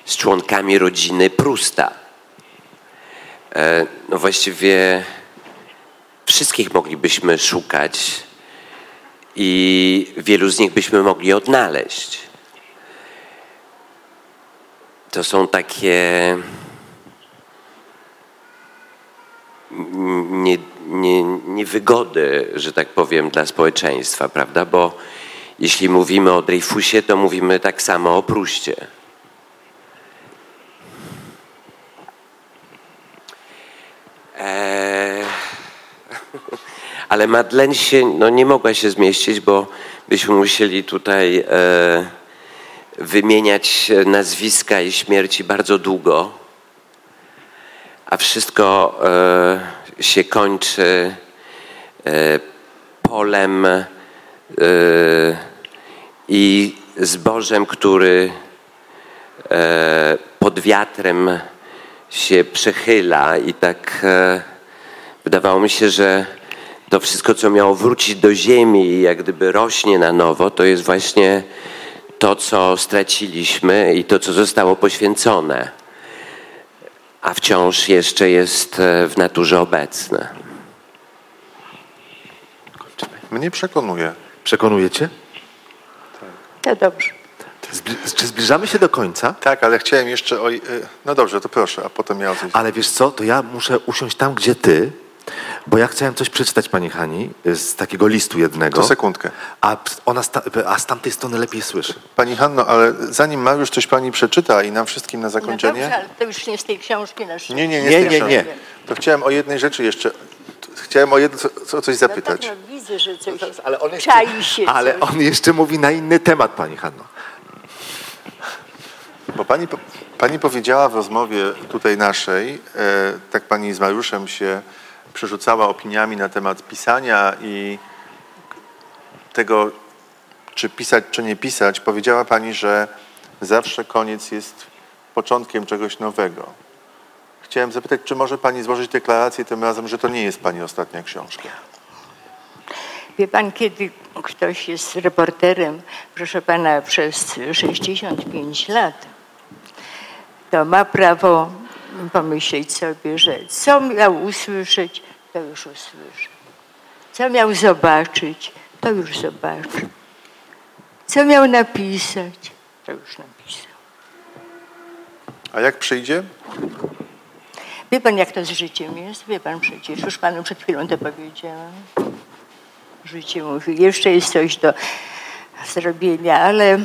z członkami rodziny Prusta. E, No właściwie wszystkich moglibyśmy szukać i wielu z nich byśmy mogli odnaleźć. To są takie nie, nie, niewygody, że tak powiem, dla społeczeństwa, prawda? Bo jeśli mówimy o Dreyfusie, to mówimy tak samo o Pruście. Eee, (laughs) ale Madeleine się, no nie mogła się zmieścić, bo byśmy musieli tutaj e, wymieniać nazwiska i śmierci bardzo długo, a wszystko e, się kończy e, polem e, i zbożem, który e, pod wiatrem się przechyla i tak e, wydawało mi się, że to wszystko, co miało wrócić do ziemi i jak gdyby rośnie na nowo, to jest właśnie to, co straciliśmy i to, co zostało poświęcone, a wciąż jeszcze jest e, w naturze obecne. Mnie przekonuje. Przekonujecie? To dobrze. Zbli- czy zbliżamy się do końca? Tak, ale chciałem jeszcze o... y, No dobrze, to proszę, a potem ja. Ale wiesz co, to ja muszę usiąść tam, gdzie ty, bo ja chciałem coś przeczytać pani Hani z takiego listu jednego. To sekundkę. A, ona sta, a z tamtej strony lepiej słyszy. Pani Hanno, ale zanim Mariusz coś pani przeczyta i nam wszystkim na No zakończenie... dobrze, ale to już nie z tej książki na Nie, nie, nie, Nie, nie, nie. To chciałem o jednej rzeczy jeszcze... Chciałem o jedno, co, co, coś zapytać. No tak, no, widzę, że coś Ale on jeszcze, czai się. (laughs) ale coś. on jeszcze mówi na inny temat, pani Hanno. Bo pani, pani powiedziała w rozmowie tutaj naszej, e, tak pani z Mariuszem się przerzucała opiniami na temat pisania i tego, czy pisać, czy nie pisać. Powiedziała pani, że zawsze koniec jest początkiem czegoś nowego. Chciałem zapytać, czy może pani złożyć deklarację tym razem, że to nie jest pani ostatnia książka? Wie pan, kiedy ktoś jest reporterem, proszę pana, przez 65 lat, to ma prawo pomyśleć sobie, że co miał usłyszeć, to już usłyszy. Co miał zobaczyć, to już zobaczy. Co miał napisać, to już napisał. A jak przyjdzie? Wie pan, jak to z życiem jest? Wie pan przecież, już panu przed chwilą to powiedziałam. Życie mówi, jeszcze jest coś do zrobienia, ale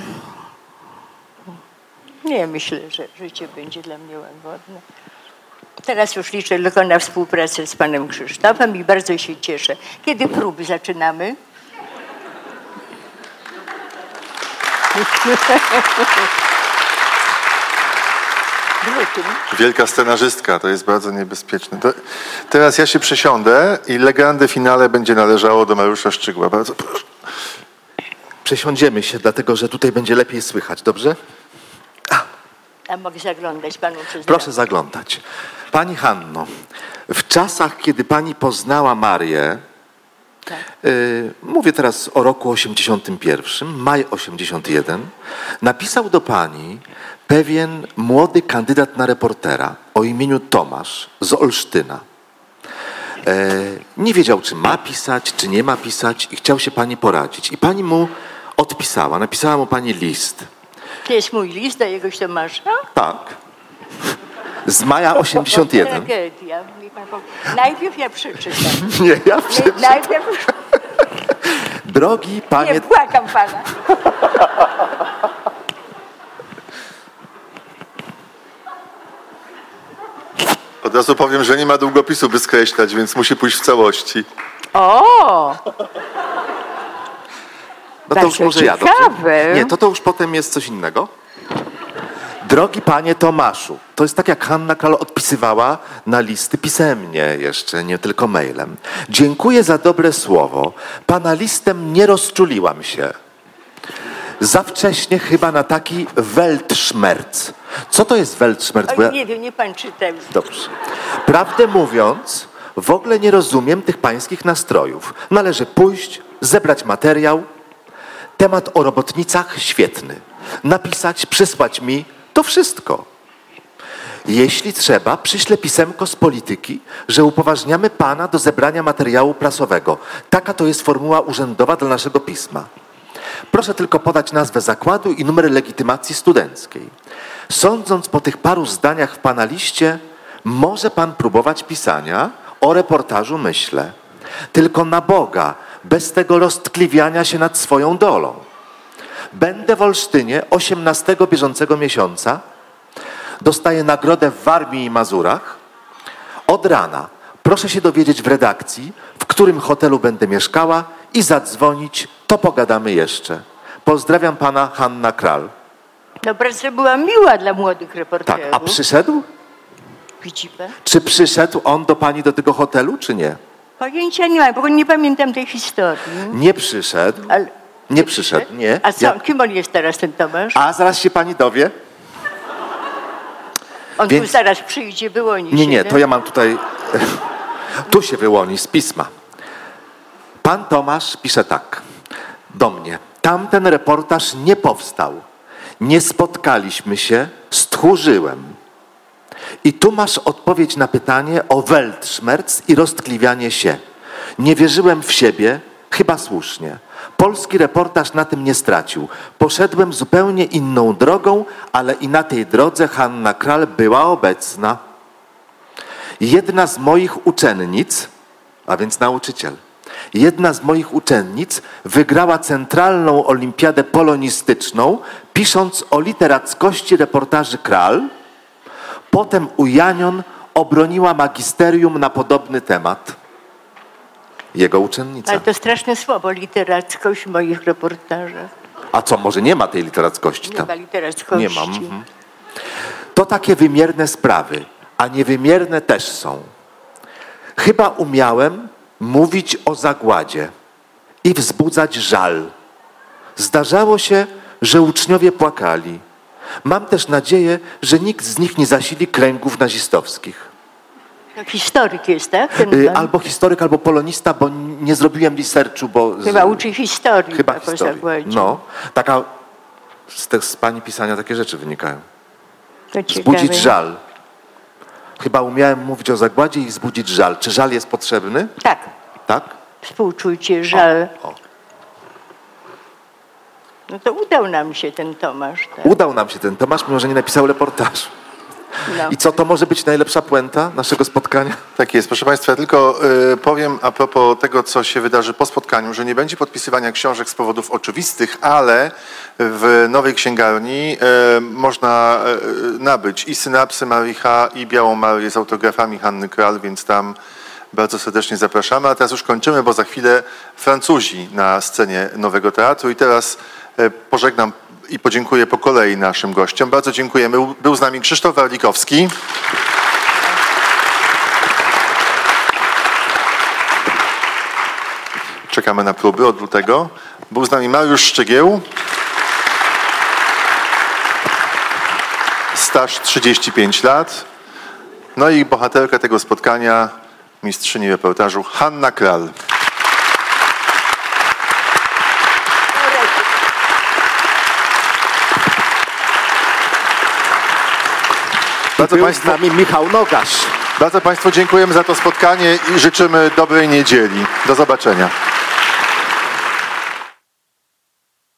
nie myślę, że życie będzie dla mnie łagodne. Teraz już liczę tylko na współpracę z panem Krzysztofem i bardzo się cieszę. Kiedy próby zaczynamy? Wielka scenarzystka, to jest bardzo niebezpieczne. To, teraz ja się przesiądę i legendę finale będzie należało do Mariusza Szczygła. Bardzo proszę. Przesiądziemy się, dlatego że tutaj będzie lepiej słychać, dobrze? A mogę zaglądać panu przez Proszę zaglądać. Pani Hanno, w czasach, kiedy pani poznała Marię, Tak. y, mówię teraz o roku 81, maj 81, napisał do pani pewien młody kandydat na reportera o imieniu Tomasz z Olsztyna. E, nie wiedział, czy ma pisać, czy nie ma pisać i chciał się pani poradzić. I pani mu odpisała, napisała mu pani list. To jest mój list do jegoś Tomasza? Tak. Z maja 81. Tragedia. Mi pan powie. Najpierw ja przeczytam. (laughs) Nie, ja przeczytam. najpierw (laughs) Drogi panie, nie płakam pana. (laughs) Od razu powiem, że nie ma długopisu, by skreślać, więc musi pójść w całości. O! no to już bardzo może ja, dobrze? Nie, to to już potem jest coś innego. Drogi panie Tomaszu, to jest tak jak Hanna Kral odpisywała na listy pisemnie jeszcze, nie tylko mailem. Dziękuję za dobre słowo. Pana listem nie rozczuliłam się. Za wcześnie chyba na taki Weltschmerz. Co to jest Weltschmerz? Bo ja- nie wiem, nie pan czytał. Dobrze. Prawdę mówiąc, w ogóle nie rozumiem tych pańskich nastrojów. Należy pójść, zebrać materiał. Temat o robotnicach świetny. Napisać, przysłać mi to wszystko. Jeśli trzeba, przyślę pisemko z polityki, że upoważniamy pana do zebrania materiału prasowego. Taka to jest formuła urzędowa dla naszego pisma. Proszę tylko podać nazwę zakładu i numer legitymacji studenckiej. Sądząc po tych paru zdaniach w pana liście, może pan próbować pisania o reportażu myślę. Tylko na Boga, bez tego roztkliwiania się nad swoją dolą. Będę w Olsztynie 18 bieżącego miesiąca. Dostaję nagrodę w Warmii i Mazurach. Od rana proszę się dowiedzieć w redakcji, w którym hotelu będę mieszkała i zadzwonić, to pogadamy jeszcze. Pozdrawiam pana Hanna Kral. No praca była miła dla młodych Tak, reporterów. a przyszedł? Widzi pan? Czy przyszedł on do pani do tego hotelu, czy nie? Pojęcia nie mam, bo nie pamiętam tej historii. Nie przyszedł. Ale, Nie przyszedł, nie. A co, Ja- kim on jest teraz, ten Tomasz? A zaraz się pani dowie. on więc- tu zaraz przyjdzie, wyłoni Nie, się. nie, to ja mam tutaj. (laughs) Tu się wyłoni z pisma. Pan Tomasz pisze tak do mnie. Tamten reportaż nie powstał. Nie spotkaliśmy się, stchórzyłem. I tu masz odpowiedź na pytanie o Weltschmerz i roztkliwianie się. Nie wierzyłem w siebie, chyba słusznie. Polski reportaż na tym nie stracił. Poszedłem zupełnie inną drogą, ale i na tej drodze Hanna Kral była obecna. Jedna z moich uczennic, a więc nauczyciel, jedna z moich uczennic wygrała centralną olimpiadę polonistyczną, pisząc o literackości reportaży Kral. Potem u Janion obroniła magisterium na podobny temat. Jego uczennica. Ale to straszne słowo, literackość w moich reportażach. A co, może nie ma tej literackości Nie tam? ma literackości. Nie mam. mhm. To takie wymierne sprawy, a niewymierne też są. Chyba umiałem mówić o zagładzie i wzbudzać żal. Zdarzało się, że uczniowie płakali. Mam też nadzieję, że nikt z nich nie zasili kręgów nazistowskich. To historyk jest, tak? Ten Y, pan? Albo historyk, albo polonista, bo nie zrobiłem researchu, bo... z- Chyba uczy historii. Chyba o historii. No, taka... Z, te, z pani pisania takie rzeczy wynikają. Wzbudzić żal. Chyba umiałem mówić o zagładzie i wzbudzić żal. Czy żal jest potrzebny? Tak, Tak? współczucie, żal. O. No to udał nam się ten Tomasz. Tak? Udał nam się ten Tomasz, mimo że nie napisał reportażu. No. I co, to może być najlepsza puenta naszego spotkania? Tak jest, proszę Państwa, tylko y, powiem a propos tego, co się wydarzy po spotkaniu, że nie będzie podpisywania książek z powodów oczywistych, ale w nowej księgarni y, można y, nabyć i synapsy Maricha, i Białą Marię z autografami Hanny Kral, więc tam bardzo serdecznie zapraszamy. A teraz już kończymy, bo za chwilę Francuzi na scenie Nowego Teatru i teraz y, pożegnam i podziękuję po kolei naszym gościom. Bardzo dziękujemy. Był z nami Krzysztof Warlikowski. Czekamy na próby od lutego. Był z nami Mariusz Szczygieł. Staż 35 lat. No i bohaterka tego spotkania, mistrzyni reportażu Hanna Kral. Bardzo Był z Państwu, nami Michał Nogasz. bardzo Państwu dziękujemy za to spotkanie i życzymy dobrej niedzieli. Do zobaczenia.